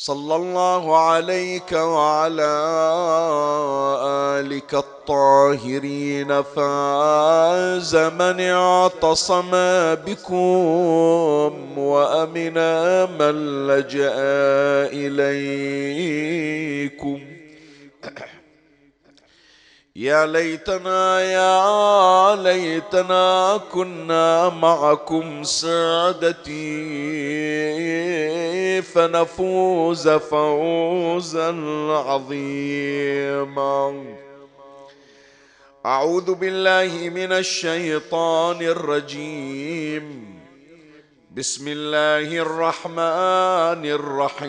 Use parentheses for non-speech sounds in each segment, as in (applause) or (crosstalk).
صلى الله عليك وعلى آلك الطاهرين فاز من اعتصم بكم وأمن من لجأ إليكم. يا ليتنا يا ليتنا كنا معكم سعدتي فنفوز فوزا عظيما. أعوذ بالله من الشيطان الرجيم. بسم الله الرحمن الرحيم.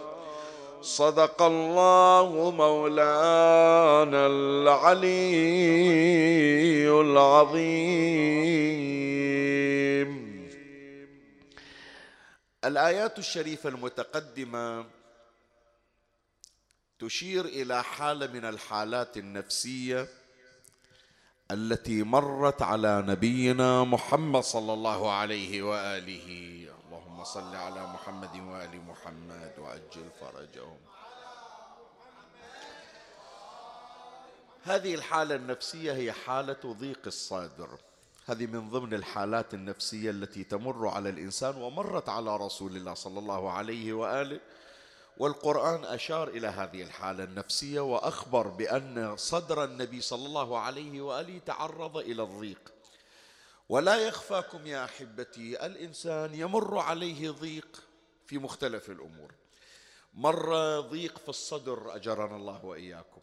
صدق الله مولانا العلي العظيم. الآيات الشريفة المتقدمة تشير إلى حاله من الحالات النفسية التي مرت على نبينا محمد صلى الله عليه وآله صل على محمد وآل محمد وعجل فرجهم. هذه الحالة النفسية هي حالة ضيق الصدر. هذه من ضمن الحالات النفسية التي تمر على الإنسان ومرت على رسول الله صلى الله عليه وآله. والقرآن أشار إلى هذه الحالة النفسية وأخبر بأن صدر النبي صلى الله عليه وآله تعرض إلى الضيق. ولا يخفاكم يا أحبتي الإنسان يمر عليه ضيق في مختلف الأمور. مره ضيق في الصدر أجرنا الله وإياكم.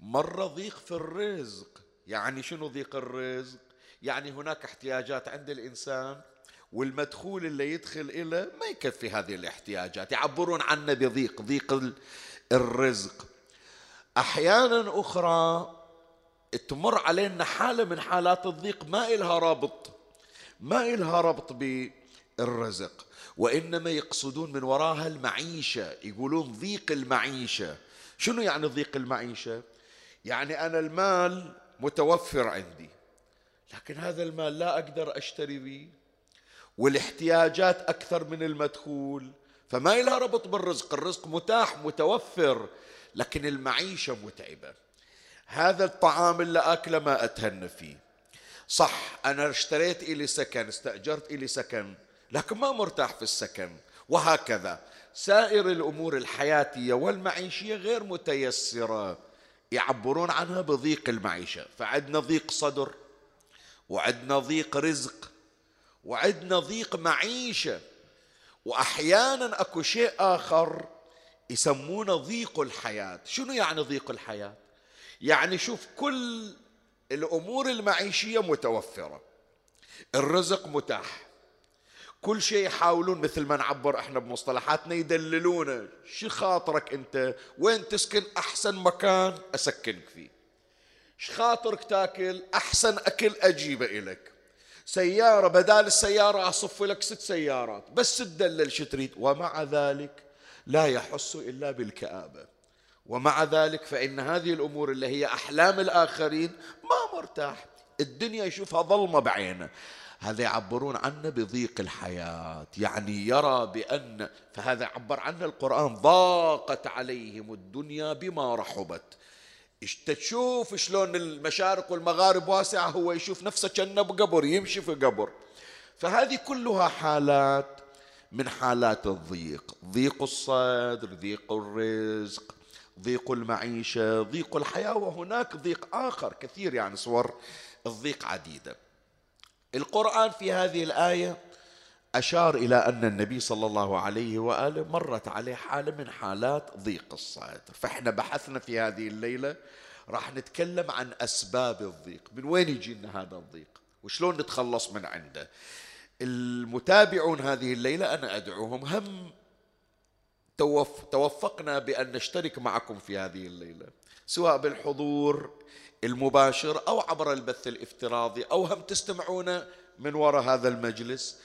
مره ضيق في الرزق يعني شنو ضيق الرزق؟ يعني هناك احتياجات عند الإنسان والمدخول اللي يدخل إلى ما يكفي هذه الاحتياجات. يعبرون عنه بضيق ضيق الرزق. أحيانا أخرى تمر علينا حالة من حالات الضيق ما إلها رابط. ما إلها ربط بالرزق. وإنما يقصدون من وراها المعيشة. يقولون ضيق المعيشة. شنو يعني ضيق المعيشة؟ يعني أنا المال متوفر عندي لكن هذا المال لا أقدر أشتري به والاحتياجات أكثر من المدخول. فما لها ربط بالرزق. الرزق متاح متوفر لكن المعيشة متعبة. هذا الطعام اللي أكله ما أتهنى فيه. صح أنا اشتريت إلي سكن استأجرت إلي سكن لكن ما مرتاح في السكن. وهكذا. سائر الأمور الحياتية والمعيشية غير متيسرة يعبرون عنها بضيق المعيشة. فعندنا ضيق صدر وعندنا ضيق رزق وعندنا ضيق معيشة. وأحيانا أكو شيء آخر يسمونه ضيق الحياة. شنو يعني ضيق الحياة؟ يعني شوف كل الأمور المعيشية متوفرة. الرزق متاح. كل شيء يحاولون مثل ما نعبر إحنا بمصطلحاتنا يدللونه شو خاطرك أنت؟ وين تسكن؟ أحسن مكان أسكنك فيه. إيش خاطرك تاكل؟ أحسن أكل أجيبه إلك. سيارة بدال السيارة أصف لك ست سيارات. بس تدلل شتريد ومع ذلك لا يحس إلا بالكآبة. ومع ذلك فإن هذه الأمور اللي هي أحلام الآخرين ما مرتاح. الدنيا يشوفها ظلمة بعينه. هذا يعبرون عنه بضيق الحياة. يعني يرى بأن فهذا عبر عنه القرآن ضاقت عليهم الدنيا بما رحبت. تشوف شلون المشارق والمغارب واسعة هو يشوف نفسه كأنه بقبر يمشي في قبر. فهذه كلها حالات من حالات الضيق. ضيق الصدر ضيق الرزق. ضيق المعيشة ضيق الحياة وهناك ضيق آخر كثير يعني صور الضيق عديدة القرآن في هذه الآية أشار إلى أن النبي صلى الله عليه وآله مرت عليه حالة من حالات ضيق الصدر. فإحنا بحثنا في هذه الليلة راح نتكلم عن أسباب الضيق. من وين يجي لنا هذا الضيق؟ وشلون نتخلص من عنده؟ المتابعون هذه الليلة أنا أدعوهم هم توفقنا بأن نشترك معكم في هذه الليلة سواء بالحضور المباشر أو عبر البث الافتراضي أو هم تستمعون من وراء هذا المجلس.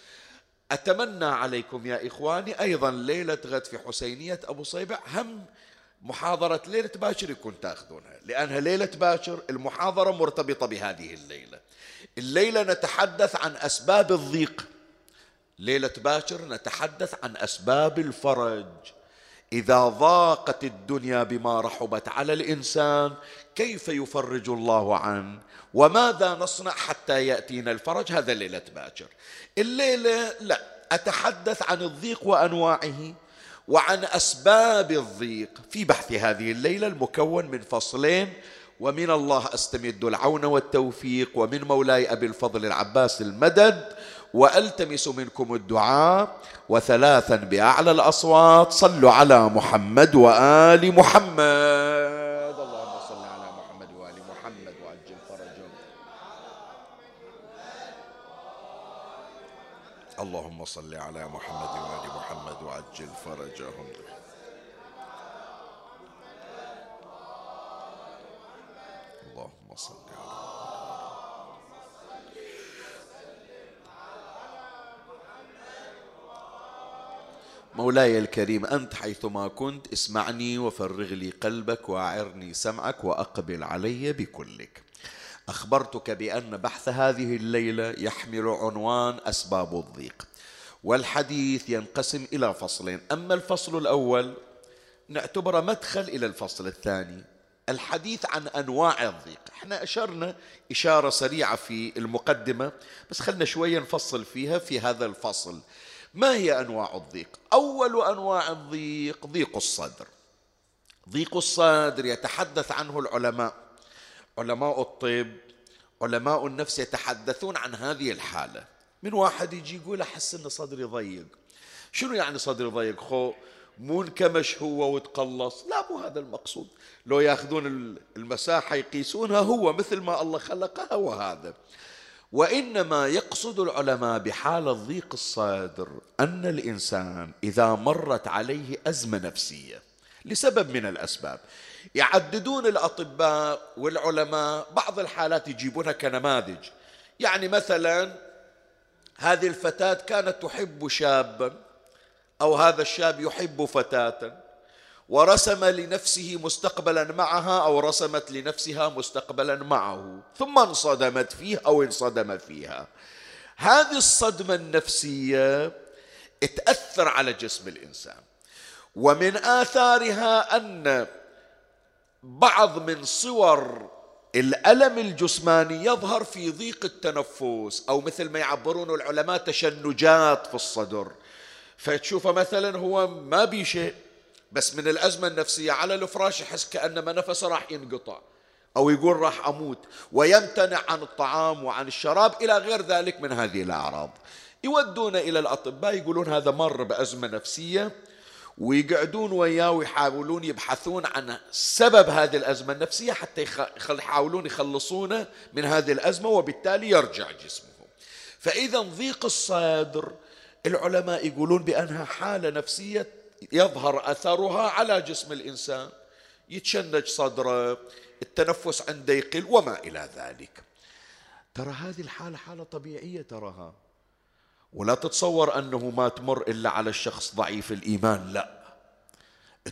أتمنى عليكم يا إخواني أيضا ليلة غد في حسينية أبو صيبع هم محاضرة ليلة باكر يكون تأخذونها لأنها ليلة باكر المحاضرة مرتبطة بهذه الليلة. الليلة نتحدث عن أسباب الضيق. ليلة باكر نتحدث عن أسباب الفرج. إذا ضاقت الدنيا بما رحبت على الإنسان كيف يفرج الله عنه؟ وماذا نصنع حتى يأتينا الفرج؟ هذا ليلة باكر الليلة لا أتحدث عن الضيق وأنواعه وعن أسباب الضيق. في بحث هذه الليلة المكون من فصلين ومن الله أستمد العون والتوفيق ومن مولاي أبي الفضل العباس المدد وألتمس منكم الدعاء وثلاثا بأعلى الأصوات. صلوا على محمد وآل محمد. اللهم صل على محمد وآل محمد وعجل فرجهم. اللهم صل على محمد وآل محمد وعجل فرجهم. اللهم صل مولاي الكريم أنت حيثما كنت اسمعني وفرغ لي قلبك وأعرني سمعك وأقبل علي بكلك. أخبرتك بأن بحث هذه الليلة يحمل عنوان أسباب الضيق والحديث ينقسم إلى فصلين. أما الفصل الأول نعتبره مدخل إلى الفصل الثاني الحديث عن أنواع الضيق. إحنا أشرنا إشارة سريعة في المقدمة بس خلنا شوية نفصل فيها في هذا الفصل. ما هي أنواع الضيق؟ أول أنواع الضيق ضيق الصدر. ضيق الصدر يتحدث عنه العلماء. علماء الطب علماء النفس يتحدثون عن هذه الحالة. من واحد يجي يقول أحس إن صدري ضيق. شنو يعني صدري ضيق؟ خو مو انكمش هو وتقلص. لا مو هذا المقصود. لو ياخذون المساحة يقيسونها هو مثل ما الله خلقها وهذا وإنما يقصد العلماء بحاله ضيق الصدر أن الإنسان إذا مرت عليه أزمة نفسية لسبب من الأسباب. يعددون الأطباء والعلماء بعض الحالات يجيبونها كنماذج. يعني مثلا هذه الفتاة كانت تحب شابا أو هذا الشاب يحب فتاة. ورسم لنفسه مستقبلا معها أو رسمت لنفسها مستقبلا معه ثم انصدمت فيه أو انصدم فيها. هذه الصدمة النفسية تأثر على جسم الإنسان. ومن آثارها أن بعض من صور الألم الجسماني يظهر في ضيق التنفس أو مثل ما يعبرون العلماء تشنجات في الصدر. فتشوفه مثلا هو ما بي شيء بس من الأزمة النفسية على الفراش يحس كأنما نفسه راح ينقطع أو يقول راح أموت ويمتنع عن الطعام وعن الشراب إلى غير ذلك من هذه الأعراض. يودون إلى الأطباء يقولون هذا مر بأزمة نفسية ويقعدون وياه ويحاولون يبحثون عن سبب هذه الأزمة النفسية حتى يحاولون يخلصونه من هذه الأزمة وبالتالي يرجع جسمه. فإذا ضيق الصدر العلماء يقولون بأنها حالة نفسية يظهر أثرها على جسم الإنسان يتشنج صدره التنفس عنده يقل وما إلى ذلك. ترى هذه الحالة حالة طبيعية تراها. ولا تتصور أنه ما تمر إلا على الشخص ضعيف الإيمان لا.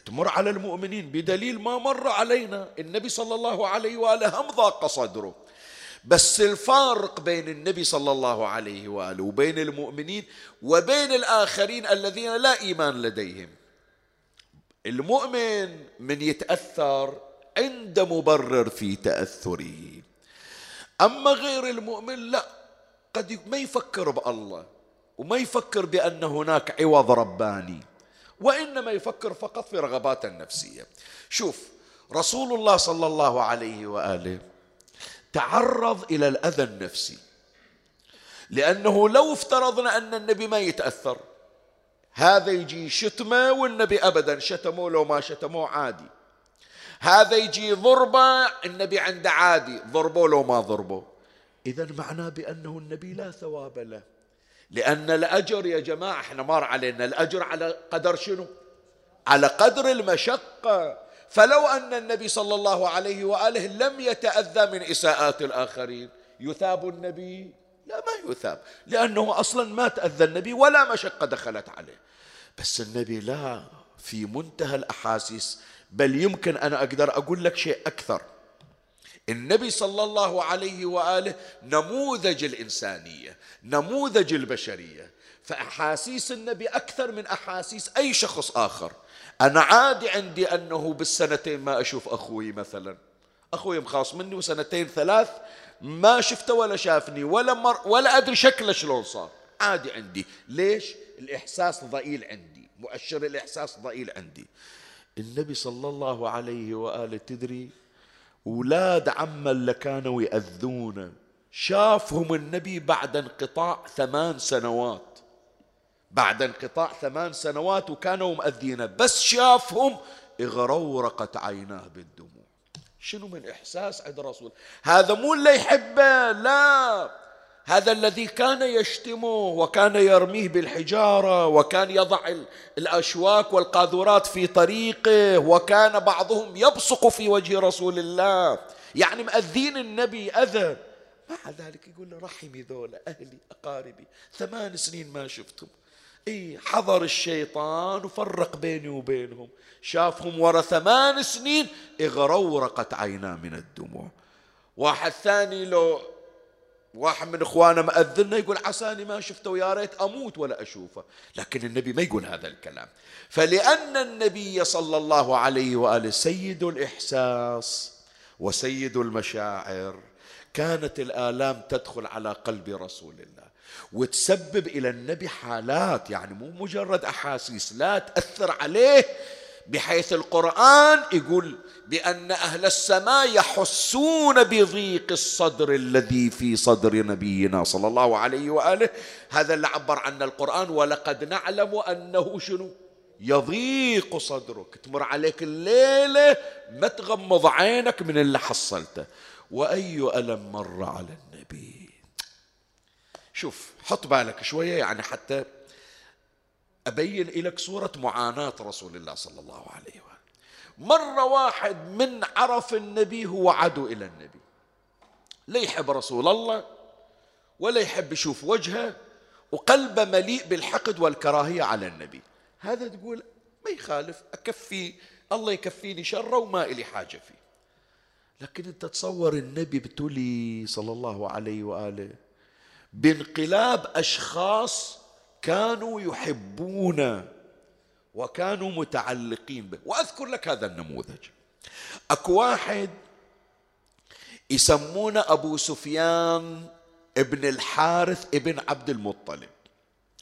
تمر على المؤمنين بدليل ما مر علينا. النبي صلى الله عليه وآله هم ضاق صدره. بس الفارق بين النبي صلى الله عليه وآله وبين المؤمنين وبين الآخرين الذين لا إيمان لديهم. المؤمن من يتأثر عند مبرر في تأثره. أما غير المؤمن لا قد ما يفكر بالله وما يفكر بأن هناك عوض رباني وإنما يفكر فقط في رغباته النفسية. شوف رسول الله صلى الله عليه وآله تعرض إلى الأذى النفسي لأنه لو افترضنا أن النبي ما يتأثر هذا يجي شتمة والنبي ابدا شتموه لو ما شتموه عادي. هذا يجي ضربة النبي عنده عادي ضربوه لو ما ضربوه اذا معناه بأنه النبي لا ثواب له. لأن الأجر يا جماعة إحنا مر علينا الأجر على قدر شنو؟ على قدر المشقة. فلو أن النبي صلى الله عليه وآله لم يتأذى من إساءات الآخرين يثاب النبي لا ما يثاب. لأنه أصلا ما تأذى النبي ولا مشقة دخلت عليه. بس النبي لا في منتهى الأحاسيس بل يمكن أنا أقدر أقول لك شيء أكثر. النبي صلى الله عليه وآله نموذج الإنسانية نموذج البشرية. فأحاسيس النبي أكثر من أحاسيس أي شخص آخر. أنا عادي عندي أنه بالسنتين ما أشوف أخوي مثلا. أخوي مخاص مني وسنتين ثلاث ما شفته ولا شافني ولا مر ولا أدري شكله شلون صار. عادي عندي. ليش؟ الإحساس ضئيل عندي. مؤشر الإحساس ضئيل عندي. النبي صلى الله عليه وآله تدري أولاد عم اللي كانوا يأذونه شافهم النبي بعد انقطاع ثمان سنوات. بعد انقطاع ثمان سنوات وكانوا مؤذينه. بس شافهم اغرورقت عيناه بالدموع. شنو من إحساس عند الرسول هذا مو اللي يحبه لا. هذا الذي كان يشتمه وكان يرميه بالحجارة وكان يضع الأشواك والقاذورات في طريقه وكان بعضهم يبصق في وجه رسول الله. يعني مأذين النبي أذى. مع ذلك يقول رحمي ذولا أهلي أقاربي ثمان سنين ما شفتهم إي حضر الشيطان وفرق بيني وبينهم. شافهم ورا ثمان سنين اغرورقت عيناه من الدموع. واحد ثاني لو واحد من إخوانه مأذنه يقول عساني ما شفته ويا ريت أموت ولا أشوفه. لكن النبي ما يقول هذا الكلام. فلأن النبي صلى الله عليه وآله سيد الإحساس وسيد المشاعر كانت الآلام تدخل على قلب رسول الله. وتسبب إلى النبي حالات يعني مو مجرد أحاسيس لا تأثر عليه بحيث القرآن يقول بأن أهل السماء يحسون بضيق الصدر الذي في صدر نبينا صلى الله عليه وآله. هذا اللي عبر عنه القرآن ولقد نعلم أنه شنو؟ يضيق صدرك. تمر عليك الليلة ما تغمض عينك من اللي حصلته. وأي ألم مر على النبي؟ شوف حط بالك شوية يعني حتى أبين لك صورة معاناة رسول الله صلى الله عليه وآله. مرة واحد من عرف النبي هو عدو إلى النبي. لا يحب رسول الله ولا يحب يشوف وجهه وقلبه مليء بالحقد والكراهية على النبي. هذا تقول ما يخالف أكفي الله يكفيني شره وما إلي حاجة فيه. لكن أنت تصور النبي بتولي صلى الله عليه وآله بانقلاب أشخاص كانوا يحبون وكانوا متعلقين به. وأذكر لك هذا النموذج. أكو واحد يسمونه أبو سفيان ابن الحارث ابن عبد المطلب.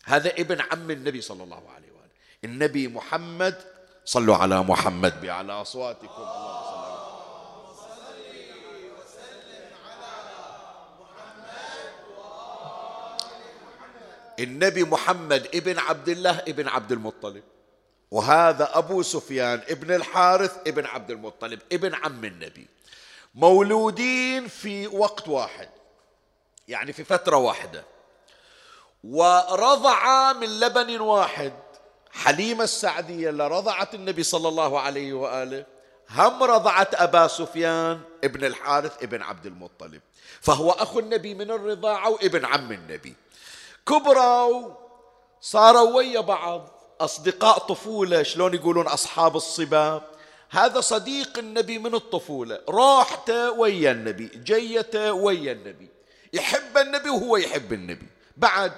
هذا ابن عم النبي صلى الله عليه وآله. النبي محمد صلوا على محمد بأعلى أصواتكم. الله النبي محمد ابن عبد الله ابن عبد المطلب وهذا أبو سفيان ابن الحارث ابن عبد المطلب ابن عم النبي. مولودين في وقت واحد يعني في فترة واحدة. ورضعا من لبن واحد حليمة السعدية اللي رضعت النبي صلى الله عليه وآله هم رضعت أبا سفيان ابن الحارث ابن عبد المطلب فهو أخو النبي من الرضاعة وابن عم النبي. كبروا صاروا ويا بعض أصدقاء طفولة شلون يقولون أصحاب الصبا. هذا صديق النبي من الطفولة راحته ويا النبي جيته ويا النبي. يحب النبي وهو يحب النبي. بعد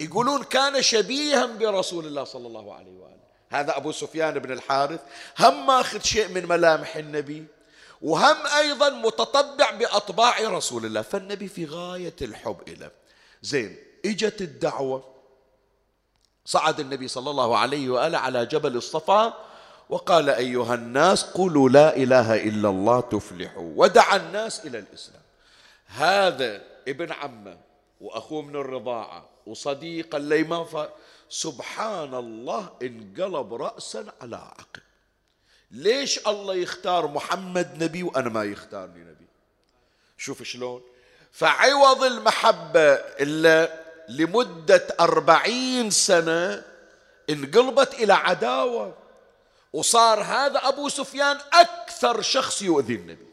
يقولون كان شبيها برسول الله صلى الله عليه وآله. هذا أبو سفيان بن الحارث. هم ماخذ شيء من ملامح النبي وهم أيضا متطبع بأطباع رسول الله. فالنبي في غاية الحب إليه زين إجت الدعوة. صعد النبي صلى الله عليه وآله على جبل الصفا وقال أيها الناس قولوا لا إله إلا الله تفلحوا. ودعا الناس إلى الإسلام. هذا ابن عمه وأخوه من الرضاعة وصديقا ليما سبحان الله انقلب رأسا على عقب. ليش الله يختار محمد نبي وأنا ما يختارني نبي؟ شوف شلون. فعوض المحبة إلا لمدة أربعين سنة انقلبت إلى عداوة وصار هذا أبو سفيان أكثر شخص يؤذي النبي.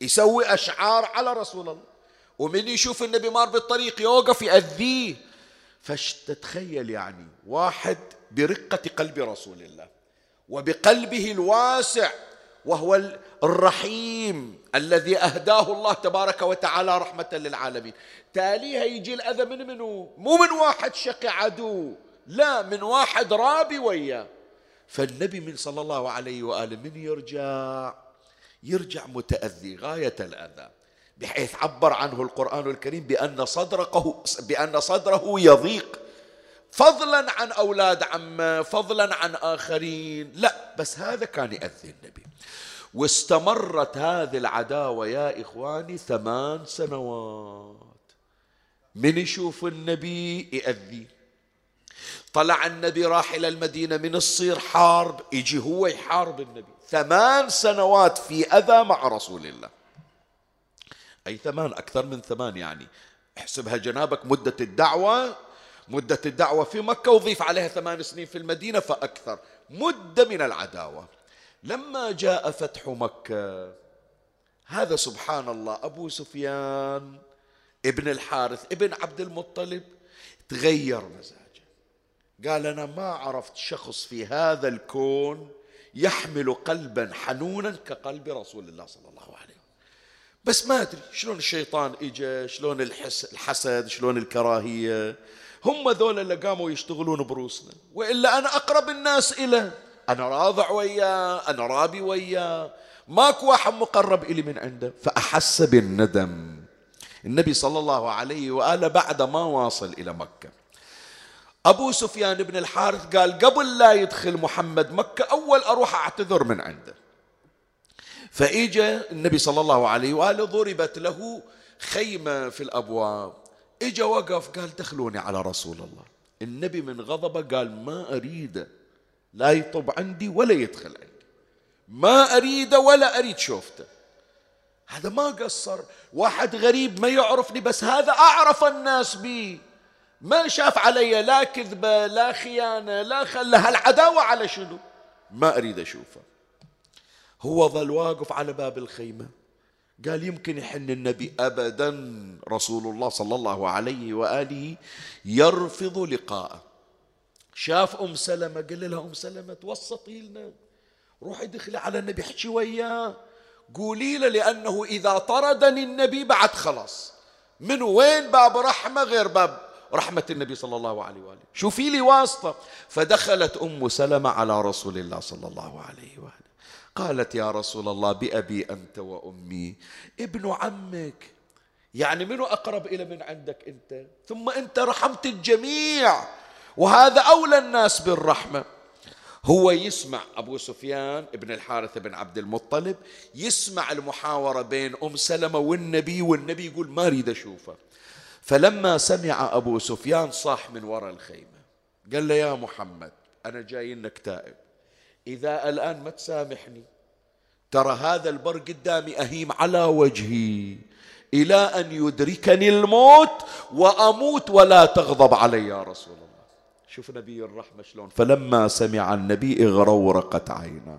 يسوي أشعار على رسول الله ومن يشوف النبي مار بالطريق يوقف يأذيه. فتتخيل يعني واحد برقة قلب رسول الله وبقلبه الواسع وهو الرحيم. الذي أهداه الله تبارك وتعالى رحمة للعالمين. تاليها يجي الأذى من منه مو من واحد شقي عدو لا من واحد رابي وياه. فالنبي من صلى الله عليه وآله من يرجع؟ يرجع متأذي غاية الأذى بحيث عبر عنه القرآن الكريم بأن صدره بأن صدره يضيق. فضلا عن أولاد عمه فضلا عن آخرين. لا بس هذا كان يأذي النبي. واستمرت هذه العداوة يا إخواني ثمان سنوات. من يشوف النبي يأذي. طلع النبي راح إلى المدينة من الصير حارب يجي هو يحارب النبي. ثمان سنوات في أذى مع رسول الله. أي ثمان؟ أكثر من ثمان يعني. احسبها جنابك مدة الدعوة مدة الدعوة في مكة وضيف عليها ثمان سنين في المدينة فأكثر. مدة من العداوة. لما جاء فتح مكة هذا سبحان الله أبو سفيان ابن الحارث ابن عبد المطلب تغير مزاجه. قال أنا ما عرفت شخص في هذا الكون يحمل قلبا حنونا كقلب رسول الله صلى الله عليه وسلم. بس ما أدري شلون الشيطان إجا شلون الحس الحسد شلون الكراهية. هم ذول اللي قاموا يشتغلون بروسنا وإلا أنا أقرب الناس إليه أنا راضع وياه أنا رابي وياه. ماكو واحد مقرب إلي من عنده. فأحس بالندم. النبي صلى الله عليه وآله بعد ما واصل إلى مكة. أبو سفيان بن الحارث قال قبل لا يدخل محمد مكة أول أروح أعتذر من عنده. فإجا النبي صلى الله عليه وآله ضربت له خيمة في الأبواب. إجا وقف قال دخلوني على رسول الله. النبي من غضبه قال ما أريده. لا يطب عندي ولا يدخل عندي. ما أريده ولا أريد شوفته. هذا ما قصر. واحد غريب ما يعرفني بس هذا أعرف الناس بي. ما شاف علي لا كذبة لا خيانة لا خلة. هالعداوة على شنو؟ ما أريد أشوفه. هو ظل واقف على باب الخيمة. قال يمكن يحن النبي أبدا. رسول الله صلى الله عليه وآله يرفض لقاءه. شاف أم سلمة قال لها أم سلمة توسطي لنا روحي دخلي على النبي احكي وياه. قولي له لأنه إذا طردني النبي بعد خلاص. من وين باب رحمة غير باب رحمة النبي صلى الله عليه وآله؟ شوفي لي واسطة. فدخلت أم سلمة على رسول الله صلى الله عليه وآله. قالت يا رسول الله بأبي أنت وأمي. ابن عمك. يعني منو أقرب إلى من عندك أنت؟ ثم أنت رحمت الجميع. وهذا أولى الناس بالرحمة. هو يسمع أبو سفيان ابن الحارث بن عبد المطلب يسمع المحاورة بين أم سلمة والنبي والنبي يقول ما أريد أشوفه. فلما سمع أبو سفيان صاح من وراء الخيمة قال له يا محمد أنا جاي لك تائب. إذا الآن ما تسامحني ترى هذا البر قدامي أهيم على وجهي إلى أن يدركني الموت وأموت ولا تغضب علي يا رسول الله. شوف نبي الرحمة شلون فلما سمع النبي اغرورقت عيناه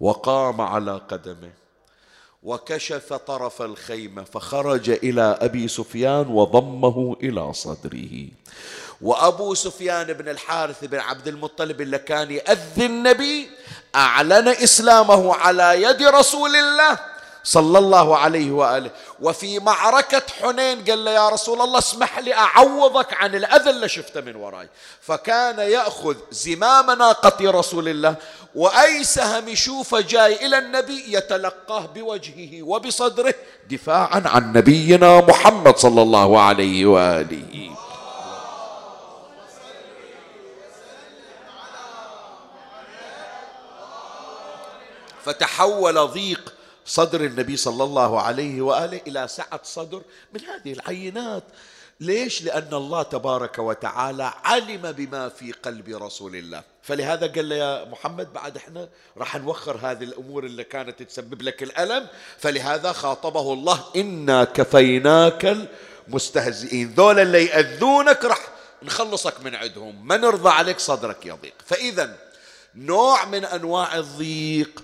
وقام على قدمه وكشف طرف الخيمة فخرج إلى أبي سفيان وضمه إلى صدره. وأبو سفيان بن الحارث بن عبد المطلب اللي كان يأذي النبي أعلن إسلامه على يد رسول الله. صلى الله عليه وآله. وفي معركة حنين قال له يا رسول الله اسمح لي أعوضك عن الأذى اللي شفته من وراي. فكان يأخذ زمام ناقة رسول الله واي سهم يشوفه جاي إلى النبي يتلقاه بوجهه وبصدره دفاعا عن نبينا محمد صلى الله عليه وآله. فتحول ضيق صدر النبي صلى الله عليه وآله إلى سعة صدر من هذه العينات. ليش؟ لأن الله تبارك وتعالى علم بما في قلب رسول الله. فلهذا قال له يا محمد بعد إحنا راح نوخر هذه الأمور اللي كانت تسبب لك الألم. فلهذا خاطبه الله إنا كفيناك المستهزئين. ذولا اللي يأذونك راح نخلصك من عندهم ما نرضى عليك صدرك يضيق فإذا نوع من أنواع الضيق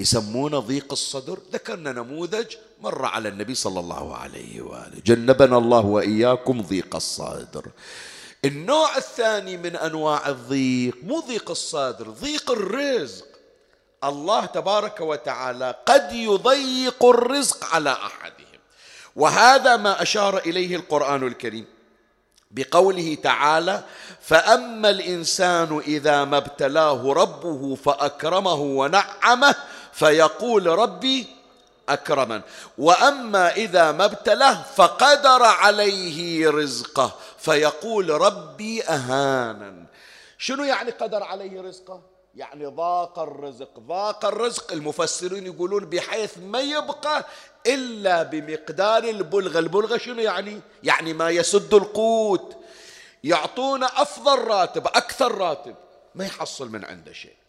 يسمونه ضيق الصدر. ذكرنا نموذج مر على النبي صلى الله عليه وآله. جنبنا الله وإياكم ضيق الصدر. النوع الثاني من أنواع الضيق مو ضيق الصدر ضيق الرزق. الله تبارك وتعالى قد يضيق الرزق على أحدهم. وهذا ما أشار إليه القرآن الكريم بقوله تعالى فأما الإنسان إذا ما ابتلاه ربه فأكرمه ونعمه فيقول ربي أكرمن. وأما إذا ما ابتلاه فقدر عليه رزقه. فيقول ربي أهانا شنو يعني قدر عليه رزقه؟ يعني ضاق الرزق. ضاق الرزق. المفسرين يقولون بحيث ما يبقى إلا بمقدار البلغة. البلغة شنو يعني؟ يعني ما يسد القوت. يعطونا أفضل راتب أكثر راتب. ما يحصل من عنده شيء.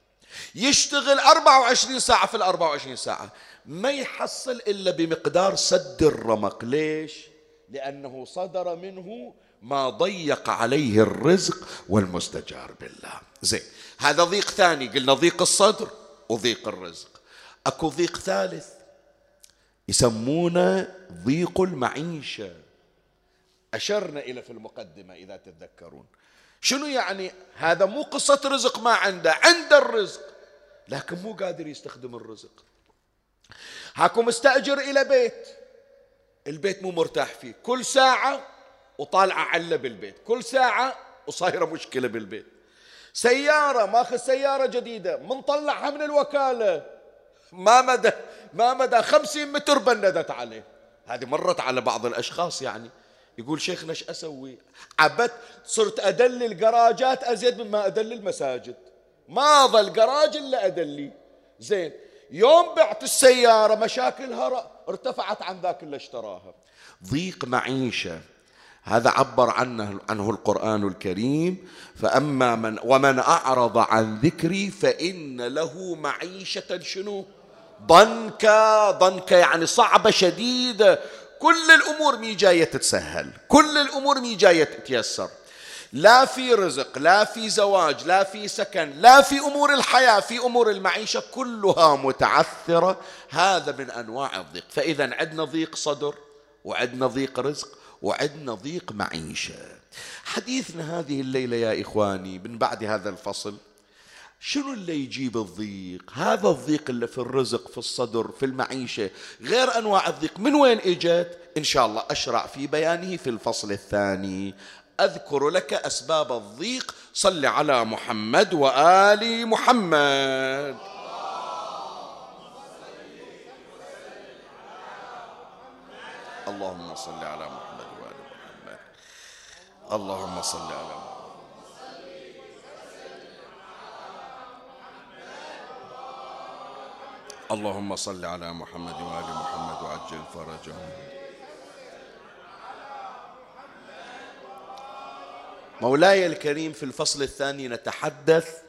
يشتغل 24 ساعة في ال 24 ساعة. ما يحصل إلا بمقدار سد الرمق. ليش؟ لأنه صدر منه ما ضيق عليه الرزق والمستجار بالله. زين هذا ضيق ثاني. قلنا ضيق الصدر وضيق الرزق. أكو ضيق ثالث يسمونه ضيق المعيشة. أشرنا إلى في المقدمة إذا تتذكرون شنو يعني؟ هذا مو قصة رزق ما عنده عنده الرزق لكن مو قادر يستخدم الرزق. هاكو مستأجر إلى بيت. البيت مو مرتاح فيه. كل ساعة وطالعة علة بالبيت. كل ساعة وصايرة مشكلة بالبيت. سيارة ماخذ سيارة جديدة منطلعها من الوكالة. ما مدى ما مدى خمسين متر بندت عليه. هذه مرت على بعض الأشخاص يعني. يقول شيخنا إيش أسوي؟ عبت صرت أدلل جراجات أزيد مما أدلل المساجد ما ظل جراج إلا أدلي. زين يوم بعت السيارة مشاكلها ارتفعت عن ذاك اللي اشتراها. ضيق معيشة. هذا عبر عنه عنه القرآن الكريم. فأما من ومن أعرض عن ذكري فإن له معيشة شنو؟ ضنكا ضنكا يعني صعبة شديدة. كل الأمور مي جاية تتسهل كل الأمور مي جاية تتيسر. لا في رزق لا في زواج لا في سكن لا في أمور الحياة في أمور المعيشة كلها متعثرة. هذا من أنواع الضيق. فإذا عندنا ضيق صدر وعندنا ضيق رزق وعندنا ضيق معيشة. حديثنا هذه الليلة يا إخواني من بعد هذا الفصل شنو اللي يجيب الضيق؟ هذا الضيق اللي في الرزق في الصدر في المعيشة غير أنواع الضيق. من وين إجت؟ إن شاء الله أشرع في بيانه في الفصل الثاني. أذكر لك أسباب الضيق. صل على محمد وآل محمد. اللهم صل على محمد وآل محمد. اللهم صل على محمد. اللهم صل على محمد وآل محمد وعجل فرجهم مولاي الكريم في الفصل الثاني نتحدث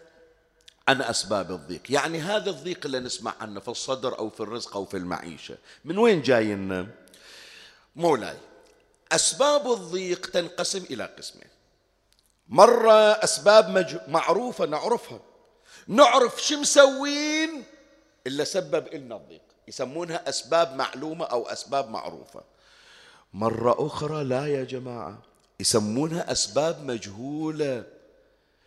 عن أسباب الضيق. يعني هذا الضيق اللي نسمع عنه في الصدر أو في الرزق أو في المعيشة. من وين جاينا؟ مولاي أسباب الضيق تنقسم إلى قسمين. مرة أسباب معروفة نعرفها. نعرف شو مسوين؟ إلا سبب لنا الضيق. يسمونها أسباب معلومة أو أسباب معروفة. مرة أخرى لا يا جماعة يسمونها أسباب مجهولة.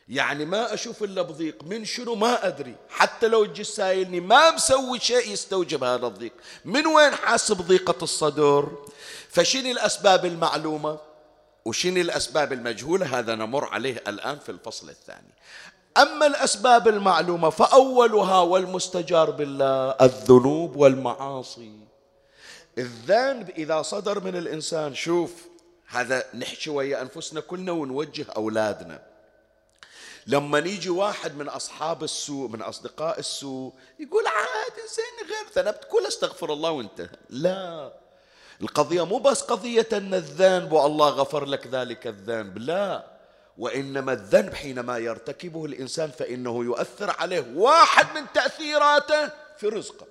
يعني ما أشوف إلا بضيق من شنو ما أدري. حتى لو تجي سايلني ما مسوي شيء يستوجب هذا الضيق. من وين حاس بضيقة الصدر فشنو الأسباب المعلومة؟ وشنو الأسباب المجهولة؟ هذا نمر عليه الآن في الفصل الثاني. أما الأسباب المعلومة فأولها والمستجار بالله الذنوب والمعاصي. الذنب إذا صدر من الإنسان شوف هذا نحكي ويا أنفسنا كلنا ونوجه أولادنا. لما يجي واحد من أصحاب السوء من أصدقاء السوء يقول عادي زين غير ذنبت كل أستغفر الله وانتهى لا القضية مو بس قضية أن الذنب والله غفر لك ذلك الذنب لا. وإنما الذنب حينما يرتكبه الإنسان فإنه يؤثر عليه واحد من تأثيراته في رزقه.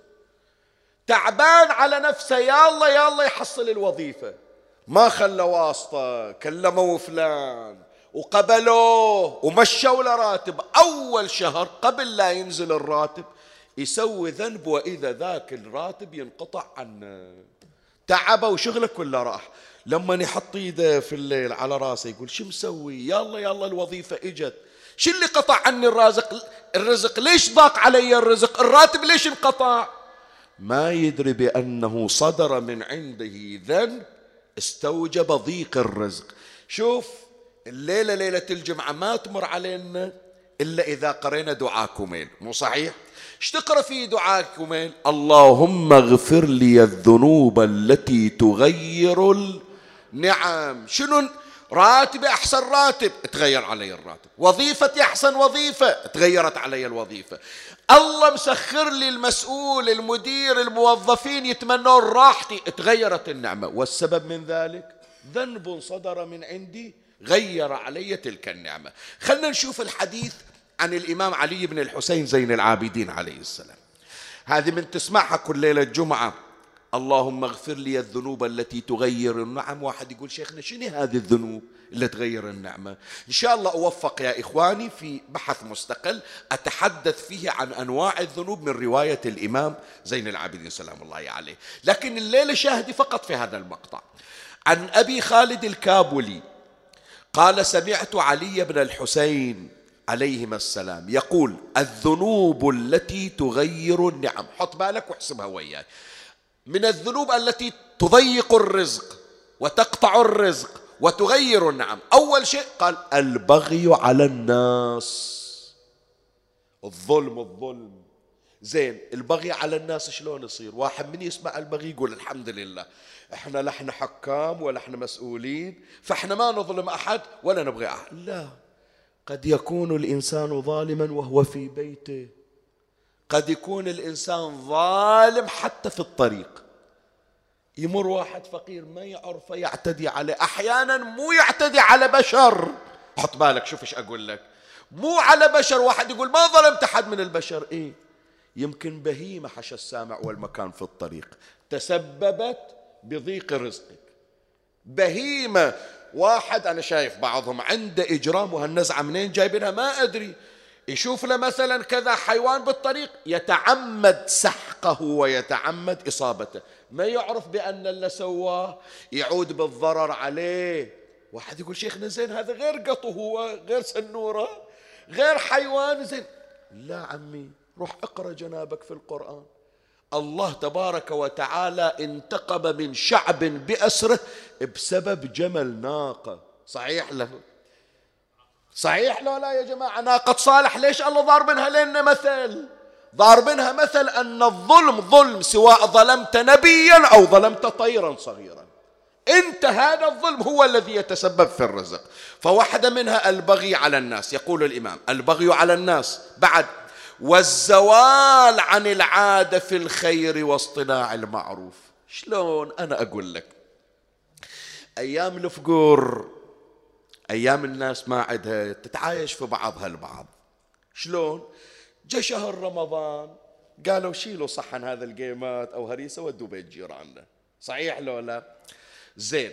تعبان على نفسه يا الله يا الله يحصل الوظيفة. ما خلى واسطة كلموا فلان وقبلوه ومشوا له راتب. أول شهر قبل لا ينزل الراتب يسوي ذنب وإذا ذاك الراتب ينقطع عنه تعبه وشغله كله راح؟ لما يحط إيده في الليل على راسه يقول شو مسوي؟ يلا يلا الوظيفة إجت. شو اللي قطع عني الرازق؟ الرزق ليش ضاق علي الرزق؟ الراتب ليش انقطع؟ ما يدري بأنه صدر من عنده ذنب استوجب ضيق الرزق. شوف الليلة ليلة الجمعة ما تمر علينا إلا إذا قرينا دعاء كميل مو صحيح؟ إيش تقرأ في دعاء كميل اللهم اغفر لي الذنوب التي تغير النعم شنو؟ راتبي أحسن راتب. تغير علي الراتب. وظيفتي أحسن وظيفة. تغيرت علي الوظيفة. الله مسخر لي المسؤول المدير الموظفين يتمنون راحتي. تغيرت النعمة. والسبب من ذلك؟ ذنب صدر من عندي. غير علي تلك النعمة. خلنا نشوف الحديث عن الإمام علي بن الحسين زين العابدين عليه السلام. هذه من تسمعها كل ليلة جمعة. اللهم اغفر لي الذنوب التي تغير النعم. واحد يقول شيخنا شنو هذه الذنوب اللي تغير النعمة؟ إن شاء الله أوفق يا إخواني في بحث مستقل أتحدث فيه عن أنواع الذنوب من رواية الإمام زين العابدين سلام الله عليه. لكن الليلة شاهدي فقط في هذا المقطع. عن أبي خالد الكابولي قال سمعت علي بن الحسين عليهما السلام يقول الذنوب التي تغير النعم. حط بالك واحسبها وياي. من الذنوب التي تضيق الرزق وتقطع الرزق وتغير النعم. أول شيء قال البغي على الناس. الظلم الظلم. زين البغي على الناس شلون يصير؟ واحد من يسمع البغي يقول الحمد لله. إحنا لا إحنا حكام ولا إحنا مسؤولين فإحنا ما نظلم أحد ولا نبغي أحد. لا. قد يكون الإنسان ظالما وهو في بيته. قد يكون الإنسان ظالم حتى في الطريق. يمر واحد فقير ما يعرفه يعتدي عليه. أحيانا مو يعتدي على بشر. حط بالك شوف إيش أقول لك. مو على بشر واحد يقول ما ظلمت أحد من البشر. إيه؟ يمكن بهيمة حشى السامع والمكان في الطريق. تسببت بضيق رزقك. بهيمة. واحد أنا شايف بعضهم عنده إجرام وهالنزعة منين جايبينها؟ ما أدري. يشوف له مثلا كذا حيوان بالطريق يتعمد سحقه ويتعمد إصابته. ما يعرف بأن اللي سواه يعود بالضرر عليه. واحد يقول شيخنا زين هذا غير قطه هو غير سنورة غير حيوان زين. لا عمي روح اقرأ جنابك في القرآن. الله تبارك وتعالى انتقم من شعب بأسره بسبب جمل ناقة. صحيح له؟ صحيح لو لا يا جماعة ناقة صالح ليش الله ضارب منها؟ لنا مثل ضارب منها مثل أن الظلم ظلم سواء ظلمت نبيا أو ظلمت طيرا صغيرا. أنت هذا الظلم هو الذي يتسبب في الرزق. فواحدة منها البغي على الناس يقول الإمام البغي على الناس. بعد والزوال عن العادة في الخير واصطناع المعروف. شلون؟ أنا أقول لك أيام الفقور أيام الناس ما عندها تتعايش في بعضها البعض. شلون؟ جاء شهر رمضان قالوا شيلوا صحن هذا القيمات أو هريسة ودوا بيت جيراننا. صحيح لو لا؟ زين.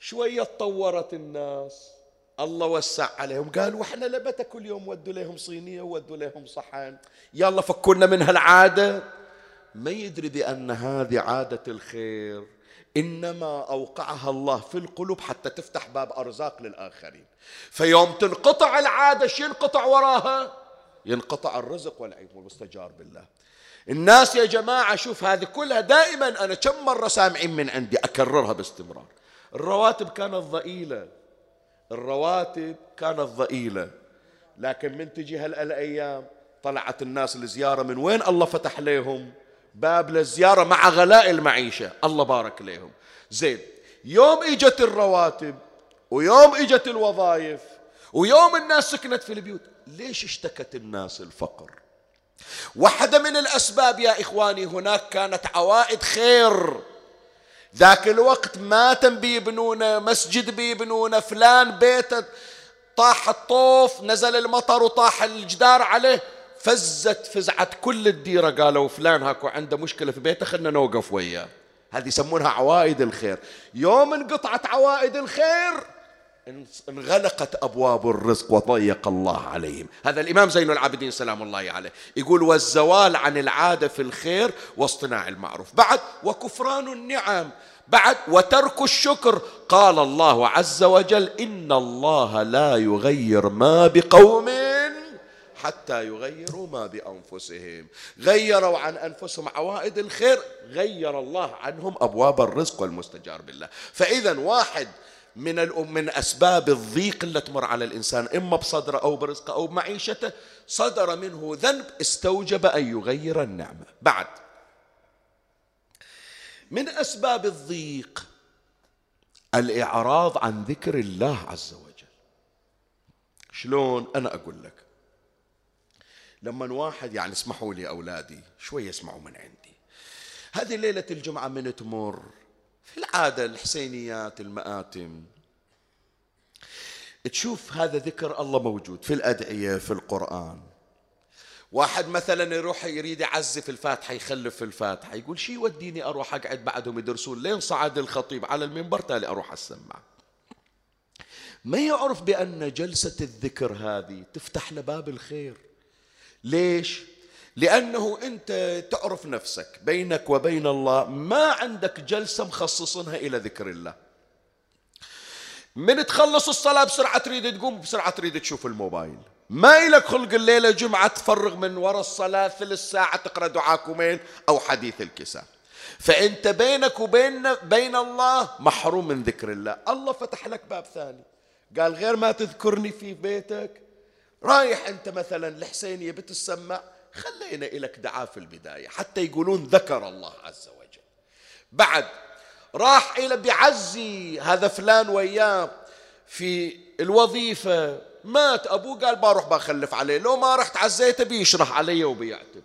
شوية تطورت الناس. الله وسع عليهم. قال وإحنا لبتا كل يوم ودوا لهم صينية وودوا لهم صحن. يلا فكونا من هالعادة. ما يدري بأن هذه عادة الخير. إنما أوقعها الله في القلوب حتى تفتح باب أرزاق للآخرين. فيوم تنقطع العادة شو ينقطع وراها؟ ينقطع الرزق والعيب والمستجار بالله. الناس يا جماعة شوف هذه كلها دائما أنا كم مرة سامعين من عندي أكررها باستمرار. الرواتب كانت ضئيلة. الرواتب كانت ضئيلة. لكن من تجي هالأيام طلعت الناس لزيارة من وين الله فتح لهم باب للزيارة مع غلاء المعيشة. الله بارك لهم. زين يوم إجت الرواتب ويوم إجت الوظائف ويوم الناس سكنت في البيوت ليش اشتكت الناس الفقر؟ واحدة من الأسباب يا إخواني هناك كانت عوائد خير. ذاك الوقت ماتم بيبنونه مسجد بيبنونه فلان بيته طاح الطوف نزل المطر وطاح الجدار عليه. فزت فزعت كل الديرة قالوا فلان هاكو عنده مشكلة في بيته خلنا نوقف وياه. هذه يسمونها عوائد الخير. يوم انقطعت عوائد الخير انغلقت أبواب الرزق وضيق الله عليهم. هذا الإمام زين العابدين سلام الله عليه يقول والزوال عن العادة في الخير واصطناع المعروف. بعد وكفران النعم. بعد وترك الشكر. قال الله عز وجل إن الله لا يغير ما بقوم حتى يغيروا ما بأنفسهم. غيروا عن أنفسهم عوائد الخير غير الله عنهم أبواب الرزق والمستجار بالله. فإذا واحد من من أسباب الضيق اللي تمر على الإنسان إما بصدره أو برزقه أو بمعيشته صدر منه ذنب استوجب أن يغير النعمة. بعد. من أسباب الضيق الإعراض عن ذكر الله عز وجل. شلون؟ أنا أقول لك. لما واحد يعني اسمحوا لي أولادي شوي اسمعوا من عندي. هذه ليلة الجمعة من تمر في العادة الحسينيات المآتم. تشوف هذا ذكر الله موجود في الأدعية في القرآن. واحد مثلا يروح يريد يعزف الفاتحة يخلف في الفاتحة يقول شي يوديني أروح أقعد بعدهم يدرسون؟ لين صعد الخطيب على المنبر تالي أروح أسمع. ما يعرف بأن جلسة الذكر هذه تفتح له باب الخير. ليش؟ لأنه أنت تعرف نفسك بينك وبين الله ما عندك جلسة مخصصنها إلى ذكر الله. من تخلص الصلاة بسرعة تريد تقوم بسرعة تريد تشوف الموبايل. ما إلك خلق الليلة جمعة تفرغ من وراء الصلاة ثلث ساعة تقرأ دعاء كومين أو حديث الكساء. فأنت بينك وبين بين الله محروم من ذكر الله. الله فتح لك باب ثاني. قال غير ما تذكرني في بيتك رايح أنت مثلا الحسينية بتسمع خلينا إلك دعاء في البداية حتى يقولون ذكر الله عز وجل. بعد راح إلى بعزي هذا فلان وياه في الوظيفة مات أبوه قال بروح بخلف عليه لو ما رحت عزيته بيشرح علي وبيعتب.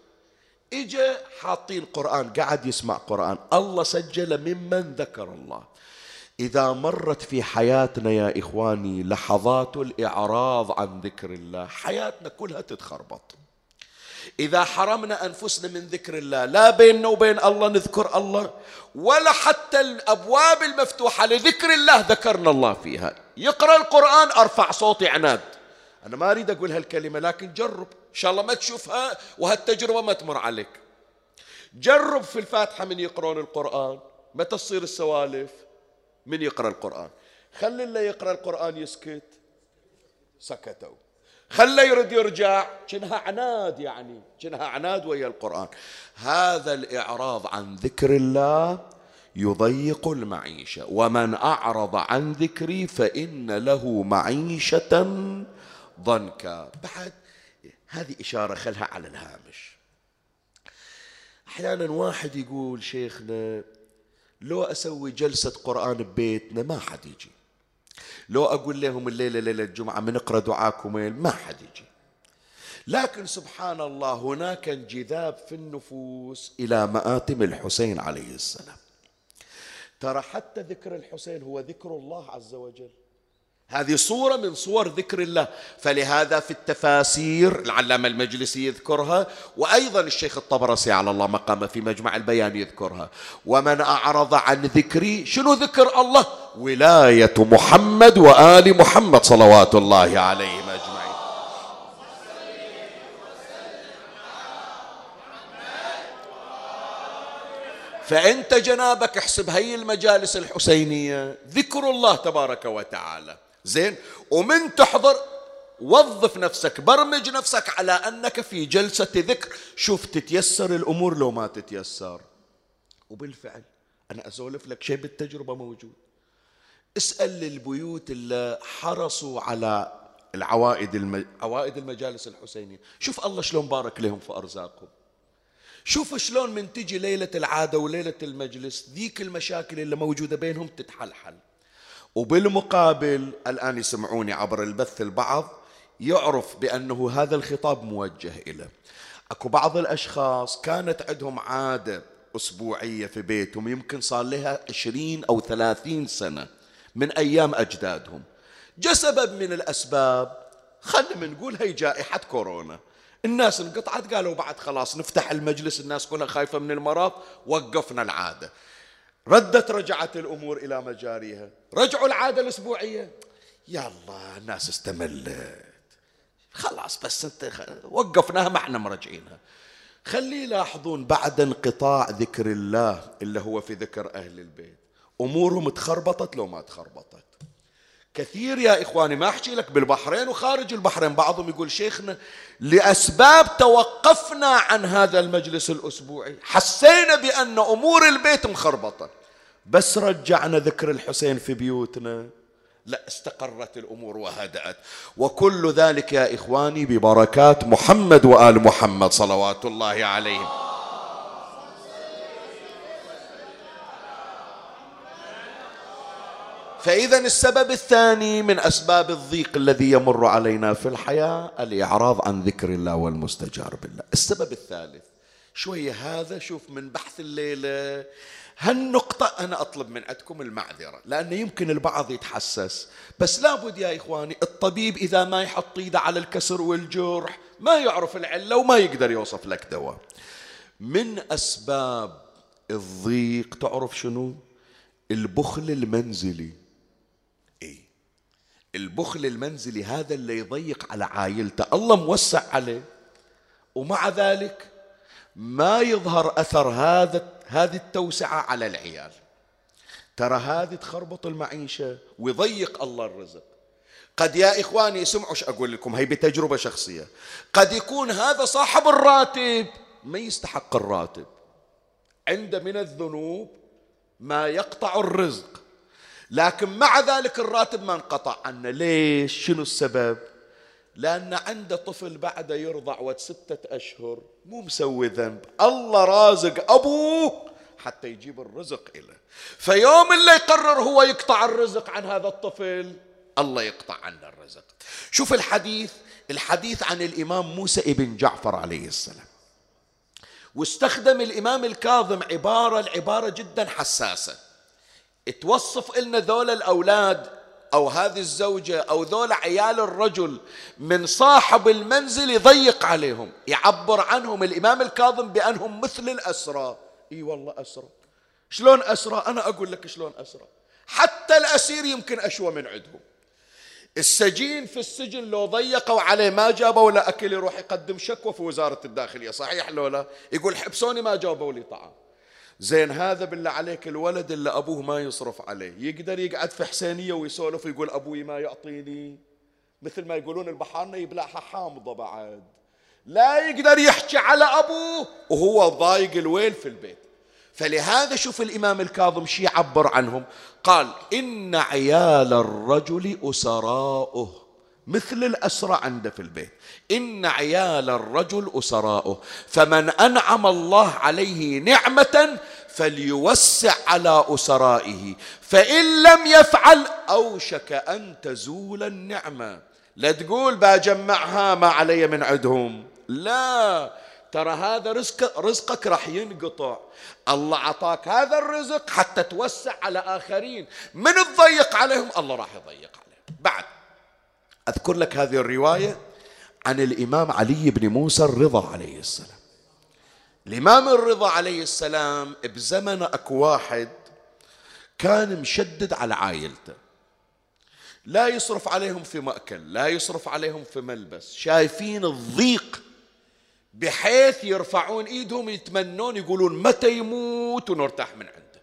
إجا حاطين قرآن قعد يسمع قرآن الله سجل ممن ذكر الله. إذا مرت في حياتنا يا إخواني لحظات الإعراض عن ذكر الله حياتنا كلها تتخربط. إذا حرمنا أنفسنا من ذكر الله لا بيننا وبين الله نذكر الله ولا حتى الأبواب المفتوحة لذكر الله ذكرنا الله فيها. يقرأ القرآن أرفع صوتي عناد. أنا ما أريد أقول هالكلمة لكن جرب. إن شاء الله ما تشوفها وهالتجربة ما تمر عليك. جرب في الفاتحة من يقرون القرآن متى تصير السوالف. من يقرأ القرآن. خلي اللي يقرأ القرآن يسكت. سكتوا. خلى يرد يرجع. كأنها عناد يعني. كأنها عناد ويا القرآن. هذا الإعراض عن ذكر الله يضيق المعيشة. ومن أعرض عن ذكري فإن له معيشة ضنكا. بعد هذه إشارة خلها على الهامش. أحيانا واحد يقول شيخنا لو أسوي جلسة قرآن ببيتنا ما حد يجي. لو أقول لهم الليلة ليلة الجمعة بنقرأ دعاكم ما حد يجي. لكن سبحان الله هناك انجذاب في النفوس إلى مآتم الحسين عليه السلام. ترى حتى ذكر الحسين هو ذكر الله عز وجل. هذه صورة من صور ذكر الله. فلهذا في التفاسير العلامة المجلسي يذكرها وأيضا الشيخ الطبرسي على الله مقامه في مجمع البيان يذكرها. ومن أعرض عن ذكري شنو ذكر الله؟ ولاية محمد وآل محمد صلوات الله عليهم أجمعين. فأنت جنابك احسب هي المجالس الحسينية. ذكر الله تبارك وتعالى. زين؟ ومن تحضر وظف نفسك برمج نفسك على أنك في جلسة ذكر. شوف تتيسر الأمور لو ما تتيسر. وبالفعل أنا أسولف لك شيء بالتجربة موجود. اسأل البيوت اللي حرصوا على العوائد المج... عوائد المجالس الحسينية. شوف الله شلون بارك لهم في أرزاقهم. شوف شلون من تجي ليلة العادة وليلة المجلس ذيك المشاكل اللي موجودة بينهم تتحلحل. وبالمقابل الآن يسمعوني عبر البث البعض يعرف بأنه هذا الخطاب موجه إليه أكو بعض الأشخاص كانت عندهم عادة أسبوعية في بيتهم يمكن صار لها عشرين أو ثلاثين سنة من أيام أجدادهم. جاء سبب من الأسباب خلنا نقول هي جائحة كورونا. الناس انقطعت قالوا بعد خلاص نفتح المجلس الناس كلها خايفة من المرض وقفنا العادة. ردت رجعت الأمور إلى مجاريها. رجعوا العادة الأسبوعية. يلا الناس استملت. خلاص بس انت وقفناها ما إحنا مرجعينها خلي يلاحظون بعد انقطاع ذكر الله اللي هو في ذكر أهل البيت أمورهم تخربطت لو ما تخربطت كثير يا إخواني ما أحكي لك بالبحرين وخارج البحرين بعضهم يقول شيخنا لأسباب توقفنا عن هذا المجلس الأسبوعي. حسينا بأن أمور البيت مخربطة. بس رجعنا ذكر الحسين في بيوتنا. لا استقرت الأمور وهدأت. وكل ذلك يا إخواني ببركات محمد وآل محمد صلوات الله عليهم. فإذا السبب الثاني من أسباب الضيق الذي يمر علينا في الحياة الإعراض عن ذكر الله والمستجار بالله. السبب الثالث شوية هذا شوف من بحث الليلة هالنقطة أنا أطلب من عندكم المعذرة لأن يمكن البعض يتحسس. بس لابد يا إخواني الطبيب إذا ما يحط إيده على الكسر والجرح ما يعرف العلة وما يقدر يوصف لك دواء. من أسباب الضيق تعرف شنو؟ البخل المنزلي. البخل المنزلي هذا اللي يضيق على عائلته. الله موسع عليه. ومع ذلك ما يظهر أثر هذا هذه التوسعة على العيال. ترى هذه تخربط المعيشة ويضيق الله الرزق. قد يا إخواني اسمعوا أقول لكم؟ هي بتجربة شخصية. قد يكون هذا صاحب الراتب. ما يستحق الراتب. عنده من الذنوب ما يقطع الرزق. لكن مع ذلك الراتب ما انقطع. عنه ليش؟ شنو السبب؟ لأن عنده طفل بعده يرضع ود ستة أشهر مو مسوي ذنب. الله رازق أبوه حتى يجيب الرزق إليه. فيوم اللي يقرر هو يقطع الرزق عن هذا الطفل الله يقطع عنه الرزق. شوف الحديث الحديث عن الإمام موسى ابن جعفر عليه السلام. واستخدم الإمام الكاظم عبارة العبارة جدا حساسة. توصف لنا ذول الأولاد أو هذه الزوجة أو ذول عيال الرجل من صاحب المنزل يضيق عليهم يعبر عنهم الإمام الكاظم بأنهم مثل الأسرى. إي والله أسرى. شلون أسرى؟ أنا أقول لك شلون أسرى. حتى الأسير يمكن أشوى من عندهم. السجين في السجن لو ضيقوا عليه ما جابوا له أكل يروح يقدم شكوى في وزارة الداخلية صحيح لو لا؟ يقول حبسوني ما جابوا لي طعام. زين هذا بالله عليك الولد اللي أبوه ما يصرف عليه. يقدر يقعد في حسينية ويسولف ويقول أبوي ما يعطيني؟ مثل ما يقولون البحارنا يبلعها حامضة بعد. لا يقدر يحكي على أبوه وهو ضايق الويل في البيت. فلهذا شوف الإمام الكاظم شي يعبر عنهم. قال إن عيال الرجل أسراؤه. مثل الأسرى عنده في البيت. إن عيال الرجل أسراؤه فمن أنعم الله عليه نعمة فليوسع على أسرائه. فإن لم يفعل أوشك أن تزول النعمة. لا تقول بجمعها ما علي من عندهم لا ترى هذا رزق رزقك راح ينقطع. الله عطاك هذا الرزق حتى توسع على آخرين. من تضيق عليهم؟ الله راح يضيق عليهم. بعد. أذكر لك هذه الرواية عن الإمام علي بن موسى الرضا عليه السلام. الإمام الرضا عليه السلام بزمن أكو واحد كان مشدد على عائلته. لا يصرف عليهم في مأكل لا يصرف عليهم في ملبس شايفين الضيق بحيث يرفعون إيدهم يتمنون يقولون متى يموت ونرتاح من عنده.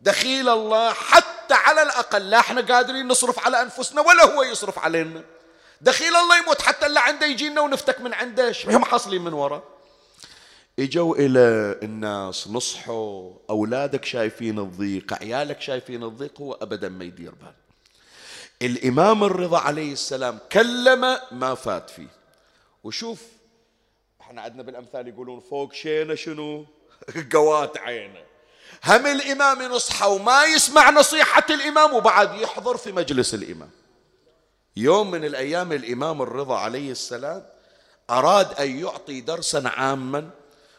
دخيل الله حتى على الأقل لا إحنا قادرين نصرف على أنفسنا ولا هو يصرف علينا. دخيل الله يموت حتى اللي عنده يجينا ونفتك من عنده. هم حاصلين من ورا؟ إجوا إلى الناس نصحوا. أولادك شايفين الضيق عيالك شايفين الضيق هو ابدا ما يدير بال. الإمام الرضا عليه السلام كلم ما فات فيه. وشوف إحنا عندنا بالأمثال يقولون فوق شينا شنو؟ (laughs) قوات عينه. هم الإمام ينصحه وما يسمع نصيحة الإمام وبعد يحضر في مجلس الإمام. يوم من الأيام الإمام الرضا عليه السلام أراد أن يعطي درسا عاما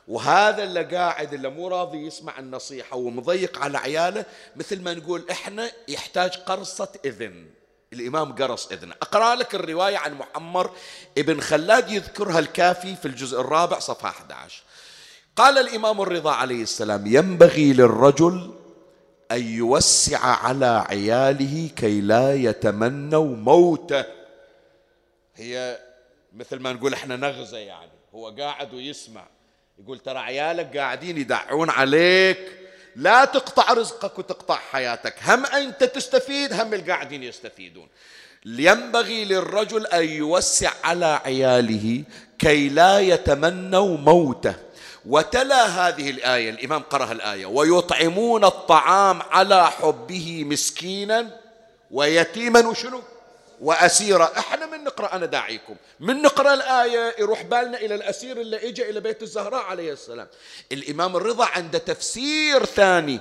وهذا اللي قاعد اللي مو راضي يسمع النصيحة ومضيق على عياله مثل ما نقول إحنا يحتاج قرصة إذن. الإمام قرص إذنه أقرأ لك الرواية عن محمر ابن خلاد يذكرها الكافي في الجزء الرابع صفحة 11 قال الإمام الرضا عليه السلام ينبغي للرجل أن يوسع على عياله كي لا يتمنوا موته. هي مثل ما نقول إحنا نغزة يعني. هو قاعد ويسمع. يقول ترى عيالك قاعدين يدعون عليك. لا تقطع رزقك وتقطع حياتك. هم أنت تستفيد هم القاعدين يستفيدون. ينبغي للرجل أن يوسع على عياله كي لا يتمنوا موته. وتلا هذه الآية الإمام قرأ الآية ويطعمون الطعام على حبه مسكينا ويتيما وشنو؟ وأسيرة إحنا من نقرأ أنا داعيكم. من نقرأ الآية يروح بالنا إلى الأسير اللي إجا إلى بيت الزهراء عليه السلام. الإمام الرضا عنده تفسير ثاني.